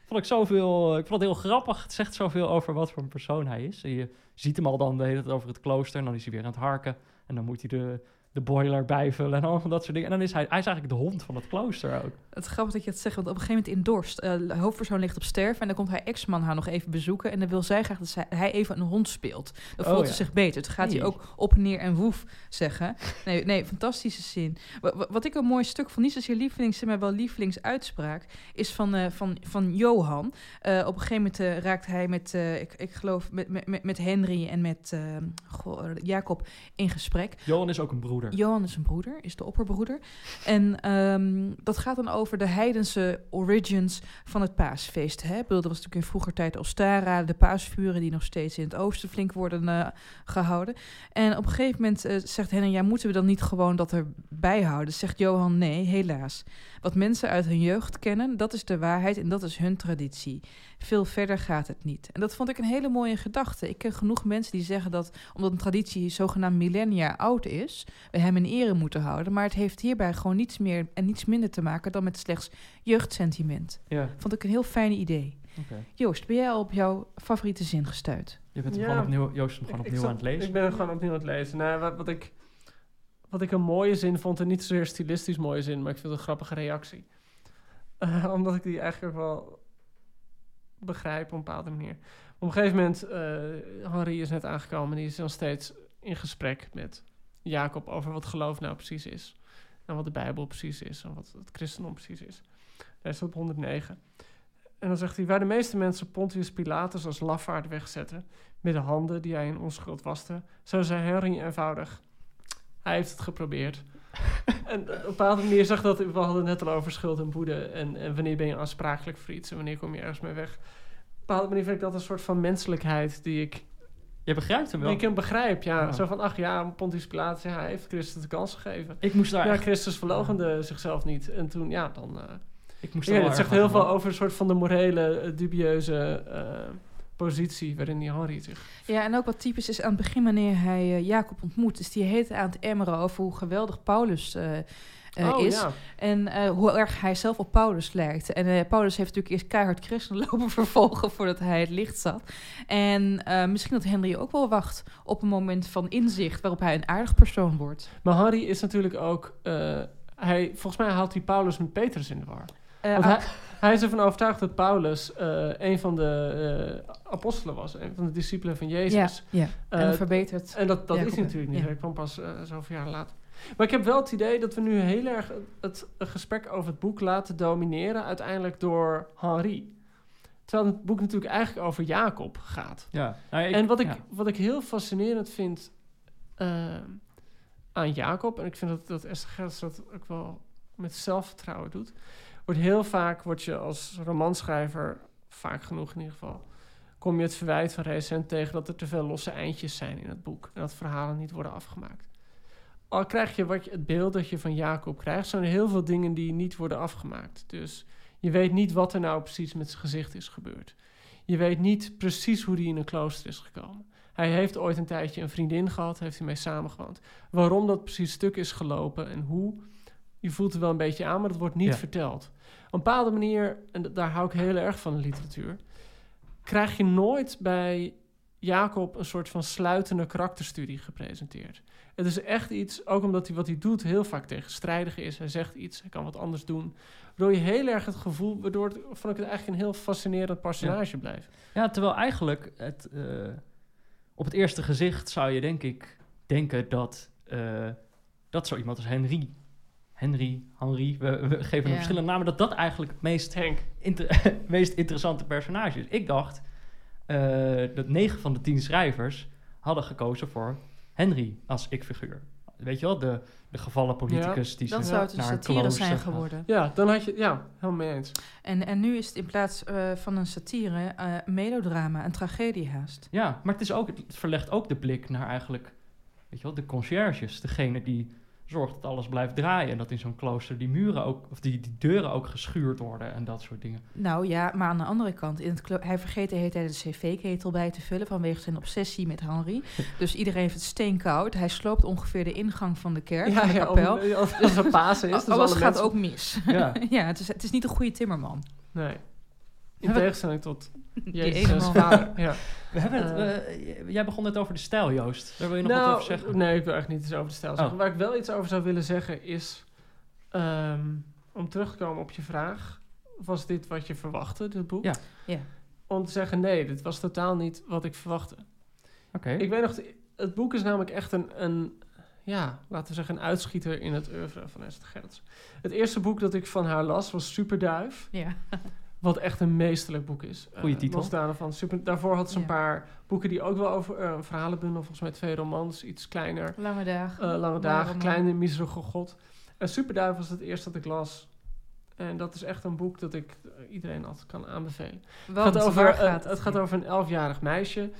S6: Vond ik zoveel, ik vond het heel grappig. Het zegt zoveel over wat voor een persoon hij is. En je ziet hem al dan de hele tijd over het klooster. En dan is hij weer aan het harken. En dan moet hij de, de boiler bijvullen en allemaal dat soort dingen. En dan is hij, hij is eigenlijk de hond van het klooster ook.
S5: Het is grappig dat je het zegt, want op een gegeven moment in Dorst, eh, de hoofdpersoon ligt op sterven en dan komt haar ex-man haar nog even bezoeken en dan wil zij graag dat zij, hij even een hond speelt. Dan
S6: Oh,
S5: voelt
S6: ja.
S5: ze zich beter. Toen gaat hij ook op, neer en woef zeggen. Nee, nee fantastische zin. Wa- wa- Wat ik een mooi stuk vond, niet zozeer lievelings, maar wel lievelingsuitspraak, is van, eh, van, van Johan. Eh, op een gegeven moment raakt hij met, eh, ik, ik geloof, met, met, met- met Henry en met eh, goh, Jacob in gesprek.
S6: Johan is ook een broeder.
S5: Johan is een broeder, is de opperbroeder. En ehm, dat gaat dan over de heidense origins van het paasfeest. Hè? Dat was natuurlijk in vroeger tijd Ostara, de paasvuren die nog steeds in het oosten flink worden eh, gehouden. En op een gegeven moment eh, zegt Henry, ja, moeten we dan niet gewoon dat erbij houden? Zegt Johan, nee, helaas. Wat mensen uit hun jeugd kennen, dat is de waarheid en dat is hun traditie. Veel verder gaat het niet. En dat vond ik een hele mooie gedachte. Ik ken genoeg mensen die zeggen dat omdat een traditie zogenaamd millennia oud is, we hem in ere moeten houden. Maar het heeft hierbij gewoon niets meer en niets minder te maken dan met slechts jeugdsentiment.
S6: Ja,
S5: Vond ik een heel fijn idee.
S6: oké.
S5: Joost, ben jij al op jouw favoriete zin gestuurd?
S6: Je bent hem
S7: Ja.
S6: gewoon opnieuw, Joost hem gewoon
S7: Ik- ik
S6: opnieuw
S7: zat-
S6: aan het lezen.
S7: Ik ben gewoon opnieuw aan het lezen. Nou, wat, wat, ik, wat ik een mooie zin vond, en niet zozeer stilistisch mooie zin, maar ik vind het een grappige reactie. Eh, omdat ik die eigenlijk ook wel begrijp op een bepaalde manier. Op een gegeven moment, eh Henri is net aangekomen, die is dan steeds in gesprek met Jacob over wat geloof nou precies is. En wat de Bijbel precies is, en wat het christendom precies is. Hij is op 109. En dan zegt hij, waar de meeste mensen Pontius Pilatus als lafaard wegzetten, met de handen die hij in onschuld waste, zo zei Henry eenvoudig. Hij heeft het geprobeerd. en op een bepaalde manier zag dat, we hadden het net al over schuld en boete en, en wanneer ben je aansprakelijk voor iets en wanneer kom je ergens mee weg. Op een bepaalde manier vind ik dat een soort van menselijkheid die ik,
S6: Je begrijpt hem wel.
S7: die ik hem begrijp. Ja,
S6: Ja.
S7: zo van, ach ja, Pontius Pilatus, ja, hij heeft Christus de kans gegeven.
S6: Ik moest daar
S7: Ja,
S6: echt...
S7: Christus verloochende zichzelf niet. En toen, ja, dan... eh,
S6: Ik moest
S7: ja, het zegt heel veel over een soort van de morele, eh, dubieuze eh, positie waarin die Henry zich...
S5: Ja, en ook wat typisch is aan het begin wanneer hij eh, Jacob ontmoet, is die heet aan het emmeren over hoe geweldig Paulus eh, eh,
S7: oh,
S5: is.
S7: ja.
S5: En hoe erg hij zelf op Paulus lijkt. En Paulus heeft natuurlijk eerst keihard christenen lopen vervolgen voordat hij het licht zat. En misschien dat Henry ook wel wacht op een moment van inzicht waarop hij een aardig persoon wordt.
S7: Maar Harry is natuurlijk ook... hij, volgens mij haalt hij Paulus met Petrus in de war. Want hij, hij is ervan overtuigd dat Paulus eh, een van de eh, apostelen was. Een van de discipelen van
S5: ja,
S7: Jezus.
S5: ja. en
S7: Eh,
S5: dan verbetert.
S7: En dat, dat is natuurlijk niet.
S5: ja.
S7: Hij kwam pas zoveel jaar later. Maar ik heb wel het idee dat we nu heel erg het, het gesprek over het boek laten domineren... uiteindelijk door Henri. Terwijl het boek natuurlijk eigenlijk over Jacob gaat.
S6: Ja. Nou, ik-
S7: en wat ik,
S6: ja.
S7: wat ik heel fascinerend vind aan Jacob... en ik vind dat, dat Esther Gerrits dat ook wel met zelfvertrouwen doet... wordt heel vaak, word je als romanschrijver, vaak genoeg in ieder geval... kom je het verwijt van recent tegen dat er te veel losse eindjes zijn in het boek... en dat verhalen niet worden afgemaakt. Al krijg je, wat je het beeld dat je van Jacob krijgt... zijn er heel veel dingen die niet worden afgemaakt. Dus je weet niet wat er nou precies met zijn gezicht is gebeurd. Je weet niet precies hoe hij in een klooster is gekomen. Hij heeft ooit een tijdje een vriendin gehad, heeft hij mee samengewoond. Waarom dat precies stuk is gelopen en hoe, je voelt er wel een beetje aan, maar dat wordt niet
S6: Ja.
S7: verteld. Op een bepaalde manier, en daar hou ik heel erg van de literatuur, krijg je nooit bij Jacob een soort van sluitende karakterstudie gepresenteerd. Het is echt iets, ook omdat hij wat hij doet heel vaak tegenstrijdig is. Hij zegt iets, hij kan wat anders doen. Waardoor je heel erg het gevoel, waardoor het, vond ik het eigenlijk een heel fascinerend personage blijft.
S6: Ja, terwijl eigenlijk het, eh, op het eerste gezicht zou je denk ik denken dat, eh, dat zo iemand als Henry, Henry, Henry, we, we geven hem
S5: Ja.
S6: verschillende namen, dat dat eigenlijk het meest, inter- meest interessante personage is. Ik dacht eh, dat negen van de tien schrijvers hadden gekozen voor Henry als ik-figuur. Weet je wel, de, de gevallen politicus die
S5: Dan
S6: ze
S5: zou het een
S6: naar
S5: satire zijn geworden.
S7: Ja, dan had je, ja, helemaal mee eens.
S5: En, en nu is het in plaats eh, van een satire eh, een melodrama, een tragedie haast.
S6: Ja, maar het, is ook, het verlegt ook de blik naar eigenlijk, weet je wel, de conciërges. Degene die zorgt dat alles blijft draaien. En dat in zo'n klooster die muren ook, of die, die deuren ook geschuurd worden en dat soort dingen.
S5: Nou ja, maar aan de andere kant, in het klo- hij vergeet de hele tijd de cv-ketel bij te vullen vanwege zijn obsessie met Henry. dus iedereen heeft het steenkoud. Hij sloopt ongeveer de ingang van de kerk, van de kapel.
S7: om- als, er Pasen is, dus
S5: Alles
S7: alle
S5: gaat
S7: mensen-
S5: ook mis.
S6: Ja,
S5: ja, het is, het is niet een goede timmerman.
S7: Nee. In tegenstelling tot Jezus vader. Ja.
S6: we hebben het,
S7: Eh.
S6: jij begon net over de stijl, Joost. Daar wil je nog
S7: nou,
S6: wat over zeggen?
S7: Nee, ik wil echt niet iets over de stijl zeggen.
S6: Oh.
S7: Waar ik wel iets over zou willen zeggen is... ehm, om terug te komen op je vraag... Was dit wat je verwachtte, dit boek?
S6: Ja.
S5: Ja.
S7: Om te zeggen, nee, dit was totaal niet wat ik verwachtte.
S6: Oké.
S7: Ik weet nog, het boek is namelijk echt een, een, ja, laten we zeggen, een uitschieter in het oeuvre van Esther Gerrits. Het eerste boek dat ik van haar las was Superduif.
S5: Ja.
S7: Wat echt een meesterlijk boek is. Eh,
S6: Goeie titel.
S7: los daarvan, super, daarvoor had ze een
S5: Ja.
S7: paar boeken die ook wel over eh, een verhalenbundel, volgens mij twee romans, iets kleiner.
S5: Lange dagen.
S7: Eh, lange
S5: Maar
S7: dagen, kleine miserige god. En Superduif was het eerste dat ik las. En dat is echt een boek dat ik eh, iedereen altijd kan aanbevelen.
S5: Want,
S7: het gaat over, eh, het gaat over een elfjarig meisje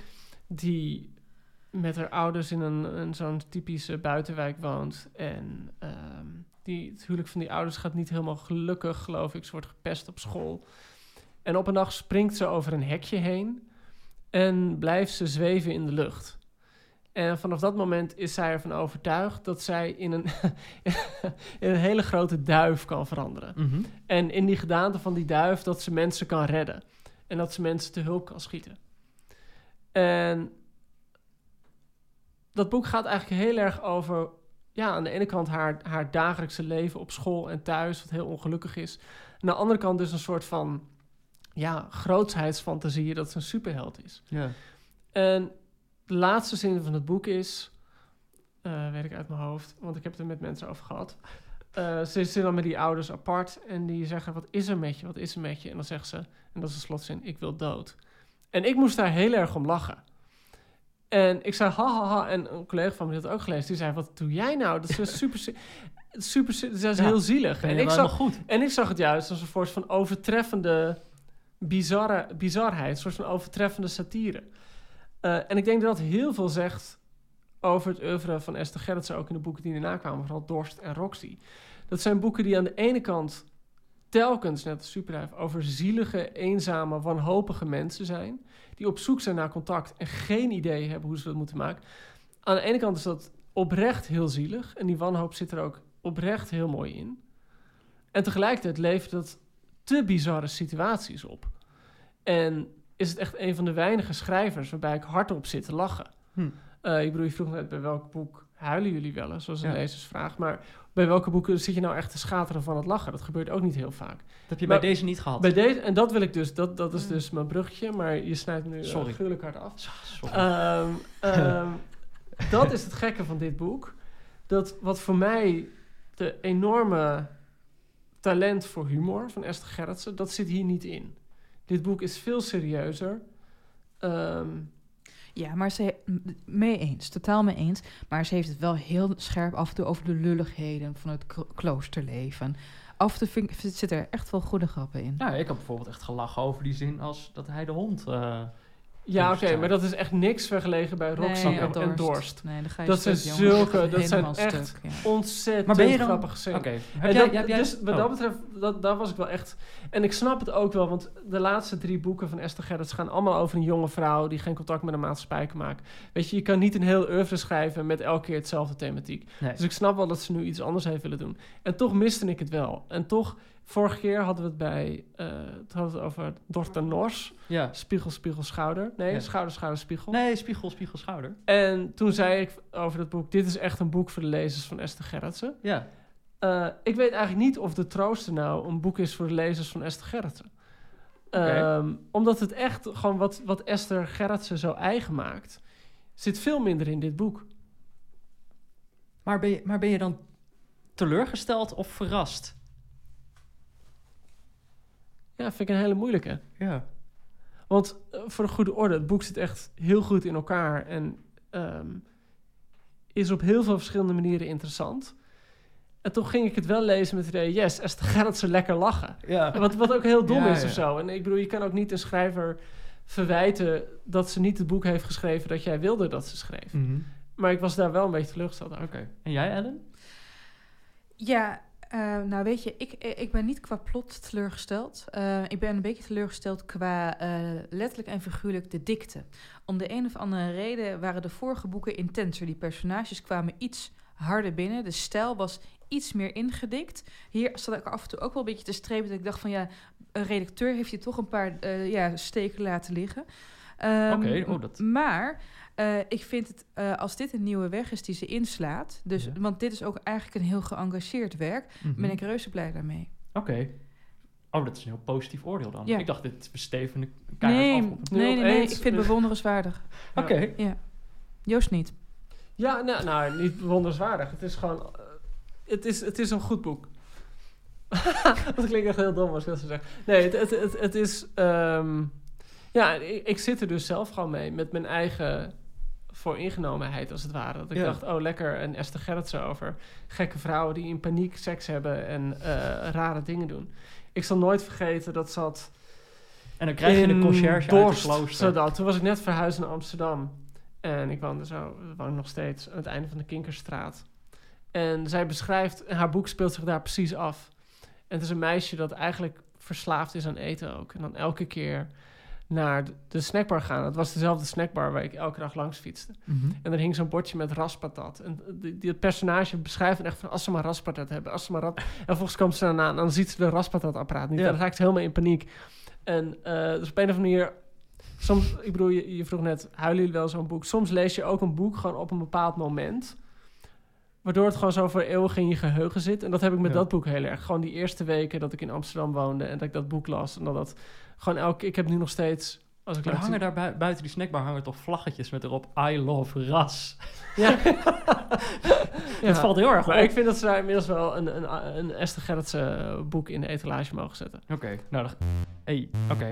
S7: die met haar ouders in een, een zo'n typische buitenwijk woont. En ehm, die, het huwelijk van die ouders gaat niet helemaal gelukkig, geloof ik. Ze wordt gepest op school. En op een dag springt ze over een hekje heen en blijft ze zweven in de lucht. En vanaf dat moment is zij ervan overtuigd dat zij in een, in een hele grote duif kan veranderen.
S6: Mhm.
S7: En in die gedaante van die duif dat ze mensen kan redden. En dat ze mensen te hulp kan schieten. En dat boek gaat eigenlijk heel erg over... Ja, aan de ene kant haar, haar dagelijkse leven op school en thuis... wat heel ongelukkig is. Aan de andere kant dus een soort van... Ja, grootheidsfantasie dat ze een superheld is.
S6: Ja.
S7: En de laatste zin van het boek is... eh, weet ik uit mijn hoofd, want ik heb het er met mensen over gehad. Eh, ze zitten dan met die ouders apart en die zeggen: Wat is er met je? Wat is er met je? En dan zegt ze, en dat is de slotzin: Ik wil dood. En ik moest daar heel erg om lachen. En ik zei: Ha ha ha. En een collega van me had het ook gelezen. Die zei: Wat doe jij nou? Dat is super. Super, dat is
S6: Ja,
S7: heel zielig. En ik, zag,
S6: goed?
S7: en ik zag het juist als een soort van overtreffende bizarre, bizarheid, een soort van overtreffende satire. Eh, en ik denk dat dat heel veel zegt over het oeuvre van Esther Gerritsen, ook in de boeken die daarna kwamen, vooral Dorst en Roxy. Dat zijn boeken die aan de ene kant telkens, net als over zielige, eenzame, wanhopige mensen zijn, die op zoek zijn naar contact en geen idee hebben hoe ze dat moeten maken. Aan de ene kant is dat oprecht heel zielig en die wanhoop zit er ook oprecht heel mooi in. En tegelijkertijd levert dat te bizarre situaties op. En is het echt een van de weinige schrijvers waarbij ik hardop zit te lachen.
S6: Hm.
S7: Eh, ik bedoel, je vroeg net bij welk boek huilen jullie wel eens, zoals een
S6: Ja.
S7: lezersvraag. Maar bij welke boeken zit je nou echt te schateren van het lachen? Dat gebeurt ook niet heel vaak.
S6: Dat heb je
S7: Maar-
S6: bij deze niet gehad.
S7: Bij deze, en dat wil ik dus, dat, dat is dus mijn bruggetje, maar je snijdt me nu
S6: Sorry.
S7: uh, hard af.
S6: Sorry.
S7: Ehm, ehm, dat is het gekke van dit boek. Dat wat voor mij de enorme talent voor humor van Esther Gerritsen, dat zit hier niet in. Dit boek is veel serieuzer. Ehm,
S5: Ja, maar ze mee eens, totaal mee eens. Maar ze heeft het wel heel scherp af en toe over de lulligheden van het klo- kloosterleven. Af en toe zit er echt wel goede grappen in.
S6: Nou, ik heb bijvoorbeeld echt gelachen over die zin als dat hij de hond... eh,
S7: ja, oké,
S6: Dorst,
S7: maar dat is echt niks vergeleken bij Roxy
S5: Nee,
S7: en, en Dorst.
S5: Nee, dan ga je
S7: Dat zijn
S5: stuk, jongen.
S7: zulke- dat zijn echt-
S5: ja.
S7: Ontzettend
S6: Maar ben je dan-
S7: grappig gezien.
S6: Oké. Heb
S7: En
S6: jij-
S7: dat-
S6: heb jij-
S7: Dus wat
S6: oh.
S7: dat betreft, dat, daar was ik wel echt... En ik snap het ook wel, want de laatste drie boeken van Esther Gerrits... gaan allemaal over een jonge vrouw die geen contact met de maatschappij kan maken. Weet je, je kan niet een heel oeuvre schrijven met elke keer hetzelfde thematiek.
S6: Nee.
S7: Dus ik snap wel dat ze nu iets anders heeft willen doen. En toch miste ik het wel. En toch, vorige keer hadden we het bij... eh het hadden we het over Dorten Nors.
S6: Ja.
S7: Spiegel, spiegel, schouder. Nee,
S6: Ja.
S7: schouder, schouder, spiegel.
S6: Nee, spiegel, spiegel, schouder.
S7: En toen zei ik over dat boek... dit is echt een boek voor de lezers van Esther Gerritsen.
S6: Ja.
S7: Eh, ik weet eigenlijk niet of De Trooster nou een boek is voor de lezers van Esther Gerritsen. Ehm, omdat het echt gewoon wat, wat Esther Gerritsen zo eigen maakt... zit veel minder in dit boek.
S6: Maar ben, je, maar ben je dan teleurgesteld of verrast?
S7: Ja, vind ik een hele moeilijke.
S6: Ja.
S7: Want eh, voor de goede orde, het boek zit echt heel goed in elkaar... en ehm, is op heel veel verschillende manieren interessant... En toch ging ik het wel lezen met het idee... yes, Esther Gerritsen lekker lachen.
S6: Ja.
S7: Wat, wat ook heel dom
S6: Ja,
S7: is
S6: ja.
S7: of zo. En ik bedoel, je kan ook niet een schrijver verwijten dat ze niet het boek heeft geschreven dat jij wilde dat ze schreef.
S6: Mhm.
S7: Maar ik was daar wel een beetje teleurgesteld over.
S6: Oké. En jij, Ellen?
S5: Ja, eh, nou weet je, ik, ik ben niet qua plot teleurgesteld. Eh, ik ben een beetje teleurgesteld qua eh, letterlijk en figuurlijk de dikte. Om de een of andere reden waren de vorige boeken intenser. Die personages kwamen iets harder binnen. De stijl was iets meer ingedikt. Hier zat ik af en toe ook wel een beetje te strepen. Dat ik dacht van ja, een redacteur heeft hier toch een paar eh, ja, steken laten liggen.
S6: Oké, oh, dat-
S5: Maar eh, ik vind het, eh, als dit een nieuwe weg is die ze inslaat... Dus,
S6: Ja.
S5: want dit is ook eigenlijk een heel geëngageerd werk...
S6: Mhm.
S5: ben ik reuze blij daarmee.
S6: Oké. Oh, dat is een heel positief oordeel dan.
S5: Ja.
S6: Ik dacht, dit we stevenen keihard
S5: Nee,
S6: af
S5: nee,
S6: op.
S5: Nee, nee,
S7: opeens-
S5: ik vind het bewonderenswaardig.
S6: Oké.
S5: Ja. Joost niet.
S7: Ja, nou, nou niet bewonderenswaardig. Het is gewoon... eh, het, is, het is een goed boek. dat klinkt echt heel dom als ik dat zo zeg. Nee, het, het, het, het is... ehm, ja, ik, ik zit er dus zelf gewoon mee. Met mijn eigen vooringenomenheid, als het ware. Dat ik
S6: Ja.
S7: dacht, oh, lekker een Esther Gerritsen over gekke vrouwen die in paniek seks hebben en eh, rare dingen doen. Ik zal nooit vergeten dat zat
S6: En dan krijg je de conciërge uit
S7: Dorst,
S6: klooster.
S7: Zodat. Toen was ik net verhuisd naar Amsterdam. En ik woonde zo, woon nog steeds aan het einde van de Kinkerstraat. En zij beschrijft, haar boek speelt zich daar precies af. En het is een meisje dat eigenlijk verslaafd is aan eten ook. En dan elke keer naar de- snackbar gaan. Het was dezelfde snackbar waar ik elke dag langs fietste.
S6: Mhm.
S7: En er hing zo'n bordje met raspatat. En die, die, het personage beschrijft echt van... als ze maar raspatat hebben, als ze maar rap... En vervolgens komt ze daarna en dan ziet ze de raspatatapparaat niet.
S6: Ja.
S7: En dan raakt ze helemaal in paniek. En eh, dus op een of andere manier... Soms, ik bedoel, je, je vroeg net, huilen jullie wel zo'n boek? Soms lees je ook een boek gewoon op een bepaald moment... Waardoor het gewoon zo voor eeuwig in je geheugen zit. En dat heb ik met
S6: Ja.
S7: dat boek heel erg. Gewoon die eerste weken dat ik in Amsterdam woonde... en dat ik dat boek las. En dat dat gewoon elke... Ik heb nu nog steeds... Als ik
S6: er hangen daar bui- buiten die snackbar hangen toch vlaggetjes met erop I love ras.
S7: Ja.
S6: Het valt heel erg
S7: Maar
S6: op.
S7: ik vind dat ze daar inmiddels wel een, een, een Esther Gerritsen eh, boek in de etalage mogen zetten.
S6: Oké, nou, dan- hey, oké.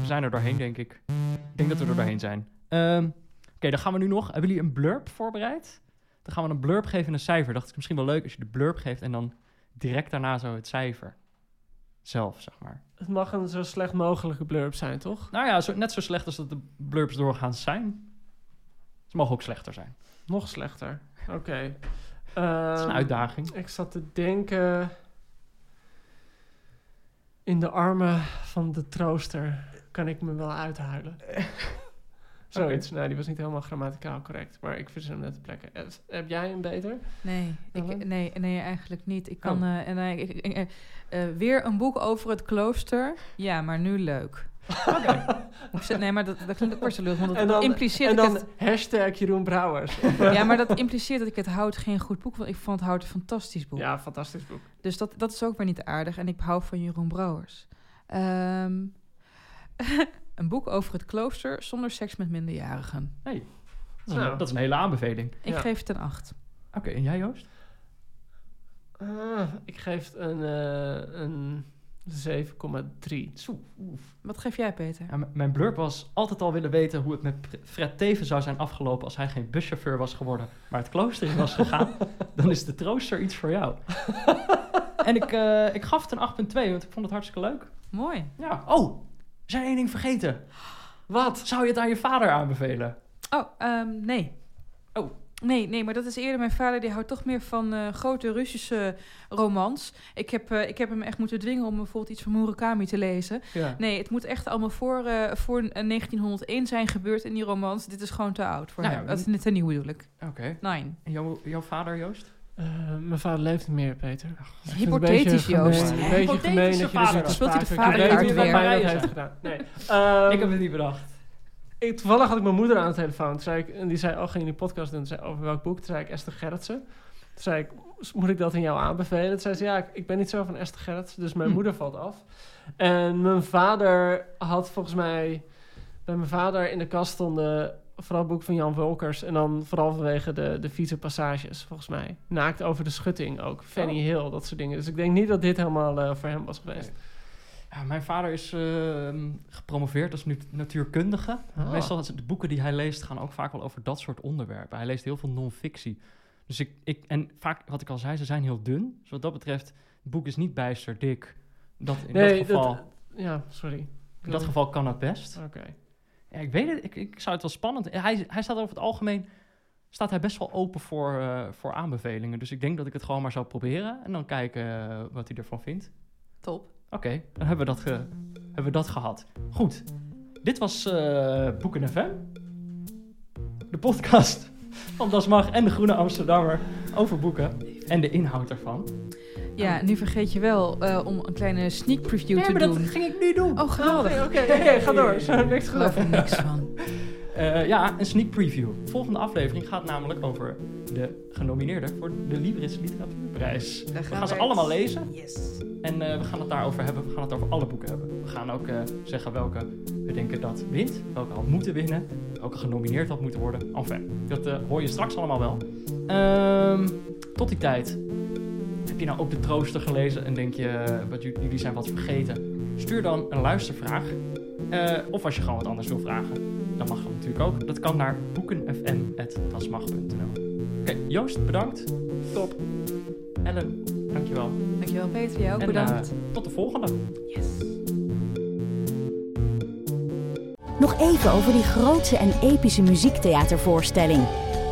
S6: We zijn er doorheen, denk ik. Ik denk dat we er doorheen zijn. Ehm, oké, dan gaan we nu nog... Hebben jullie een blurb voorbereid? Dan gaan we een blurb geven en een cijfer. Dacht ik misschien wel leuk als je de blurb geeft en dan direct daarna zo het cijfer. Zelf, zeg maar.
S7: Het mag een zo slecht mogelijke blurb zijn, toch?
S6: Nou ja, zo, net zo slecht als dat de blurbs doorgaans zijn. Ze mogen ook slechter zijn.
S7: Nog slechter. Oké.
S6: Het is
S7: Ehm,
S6: een uitdaging.
S7: Ik zat te denken... In de armen van de trooster kan ik me wel uithuilen. Zoiets. Nou, die was niet helemaal grammaticaal correct. Maar ik verzin hem net te plekken. Eh, Heb jij een beter?
S5: Nee, ik, nee, nee, eigenlijk niet. Ik kan
S7: Oh.
S5: eh, en, eh, ik- ik- weer een boek over het klooster. Ja, maar nu leuk. Zeg, nee, maar dat, dat klinkt ook lullig, want dat,
S7: En dan-
S5: impliceert
S7: En
S5: dat
S7: dan
S5: ik
S7: hashtag Jeroen Brouwers.
S5: het, ja, maar dat impliceert dat ik het hout geen goed boek vond. Ik vond het hout een fantastisch boek.
S7: ja, fantastisch boek.
S5: Dus dat, dat is ook weer niet aardig. En ik hou van Jeroen Brouwers. Ehm, een boek over het klooster zonder seks met minderjarigen.
S6: Hey, dat, is een,
S7: Nou.
S6: dat is een hele aanbeveling.
S5: Ik
S7: Ja.
S5: geef het een 8.
S6: Oké, en jij Joost?
S7: Ah, ik geef het een, eh, een 7,3.
S6: Zo, oef.
S5: Wat geef jij, Peter?
S6: Ja, mijn blurb was altijd al willen weten hoe het met Fred Teven zou zijn afgelopen als hij geen buschauffeur was geworden, maar het klooster in was gegaan. dan is de trooster iets voor jou. en ik, eh, ik gaf het een 8,2, want ik vond het hartstikke leuk.
S5: Mooi.
S6: Ja. Oh, zijn één ding vergeten.
S7: Wat?
S6: Zou je het aan je vader aanbevelen?
S5: Oh, ehm, nee.
S6: Oh.
S5: Nee, nee, maar dat is eerder mijn vader. Die houdt toch meer van eh, grote Russische romans. Ik heb, eh, ik heb hem echt moeten dwingen om bijvoorbeeld iets van Murakami te lezen.
S6: Ja.
S5: Nee, het moet echt allemaal voor, eh, voor eh, 1901 zijn gebeurd in die romans. Dit is gewoon te oud voor
S6: Nou
S5: hem.
S6: ja,
S5: Dat is niet te nieuw bedoel ik.
S6: Oké.
S5: Nine.
S6: En jouw, jouw vader, Joost?
S7: Eh, mijn vader leeft niet meer, Peter. Ik vind het een
S5: Hypothetisch,
S7: beetje gemeen-
S5: Joost.
S7: Een beetje gemeen dat je
S6: vader.
S7: dit zo
S5: Speelt hij de
S7: wat
S5: weer?
S7: mij dat heeft gedaan. Nee. Ehm,
S6: ik heb het niet bedacht.
S7: ik- toevallig had ik mijn moeder aan de telefoon. Toen zei ik, en die zei, oh, gaan jullie podcast doen? Toen zei, over welk boek? Toen zei ik, Esther Gerritsen. Toen zei ik, moet ik dat in jou aanbevelen? Toen zei ze, ja, ik, ik ben niet zo van Esther Gerritsen. Dus mijn
S6: Hm.
S7: moeder valt af. En mijn vader had volgens mij... Bij mijn vader in de kast stonden vooral het boek van Jan Wolkers. En dan vooral vanwege de, de vieze passages, volgens mij. Naakt over de schutting ook. Fanny
S6: Oh.
S7: Hill, dat soort dingen. Dus ik denk niet dat dit helemaal eh, voor hem was geweest.
S6: Ja, mijn vader is ehm, gepromoveerd als nu- natuurkundige.
S7: Ah.
S6: Meestal de boeken die hij leest gaan ook vaak wel over dat soort onderwerpen. Hij leest heel veel non-fictie. Dus ik, ik, en vaak, wat ik al zei, ze zijn heel dun. Dus wat dat betreft, het boek is niet bijster dik. Dat, in
S7: Nee,
S6: dat geval,
S7: dat- Ja, sorry.
S6: in dat geval kan het best.
S7: Oké.
S6: Ja, ik weet het, ik, ik zou het wel spannend... Hij, hij staat over het algemeen... Staat hij best wel open voor, eh, voor aanbevelingen. Dus ik denk dat ik het gewoon maar zou proberen. En dan kijken eh, wat hij ervan vindt.
S5: Top.
S6: Oké, dan hebben we, dat ge- hebben we dat gehad. Goed, dit was eh Boeken FM. De podcast van Das Mag en de Groene Amsterdammer over boeken en de inhoud ervan.
S5: Ja, nu vergeet je wel eh, om een kleine sneak preview
S6: Nee,
S5: te
S6: maar
S5: doen.
S6: dat ging ik nu doen.
S5: Oh, geweldig.
S7: Oké, oké, ga door. Zo, niks
S5: Ik geloof er niks van.
S6: Eh, ja, een sneak preview. De volgende aflevering gaat namelijk over de genomineerden voor de Libris Literatuurprijs.
S5: Daar
S6: We gaan ze allemaal lezen
S5: Yes.
S6: en eh, we gaan het daarover hebben. We gaan het over alle boeken hebben. We gaan ook eh, zeggen welke we denken dat wint, welke had moeten winnen, welke genomineerd had moeten worden. Enfin, dat eh, hoor je straks allemaal wel. Ehm, tot die tijd, heb je nou ook de trooster gelezen en denk je, eh, wat, j- jullie zijn wat vergeten? Stuur dan een luistervraag. Eh, of als je gewoon wat anders wil vragen, dan mag dat natuurlijk ook. Dat kan naar boekenfm.dasmag.nl Oké, Joost, bedankt. Top. Ellen, dankjewel.
S5: Dankjewel Peter, jou ook
S6: En,
S5: bedankt.
S6: eh, tot de volgende.
S5: yes.
S1: Nog even over die grootse en epische muziektheatervoorstelling.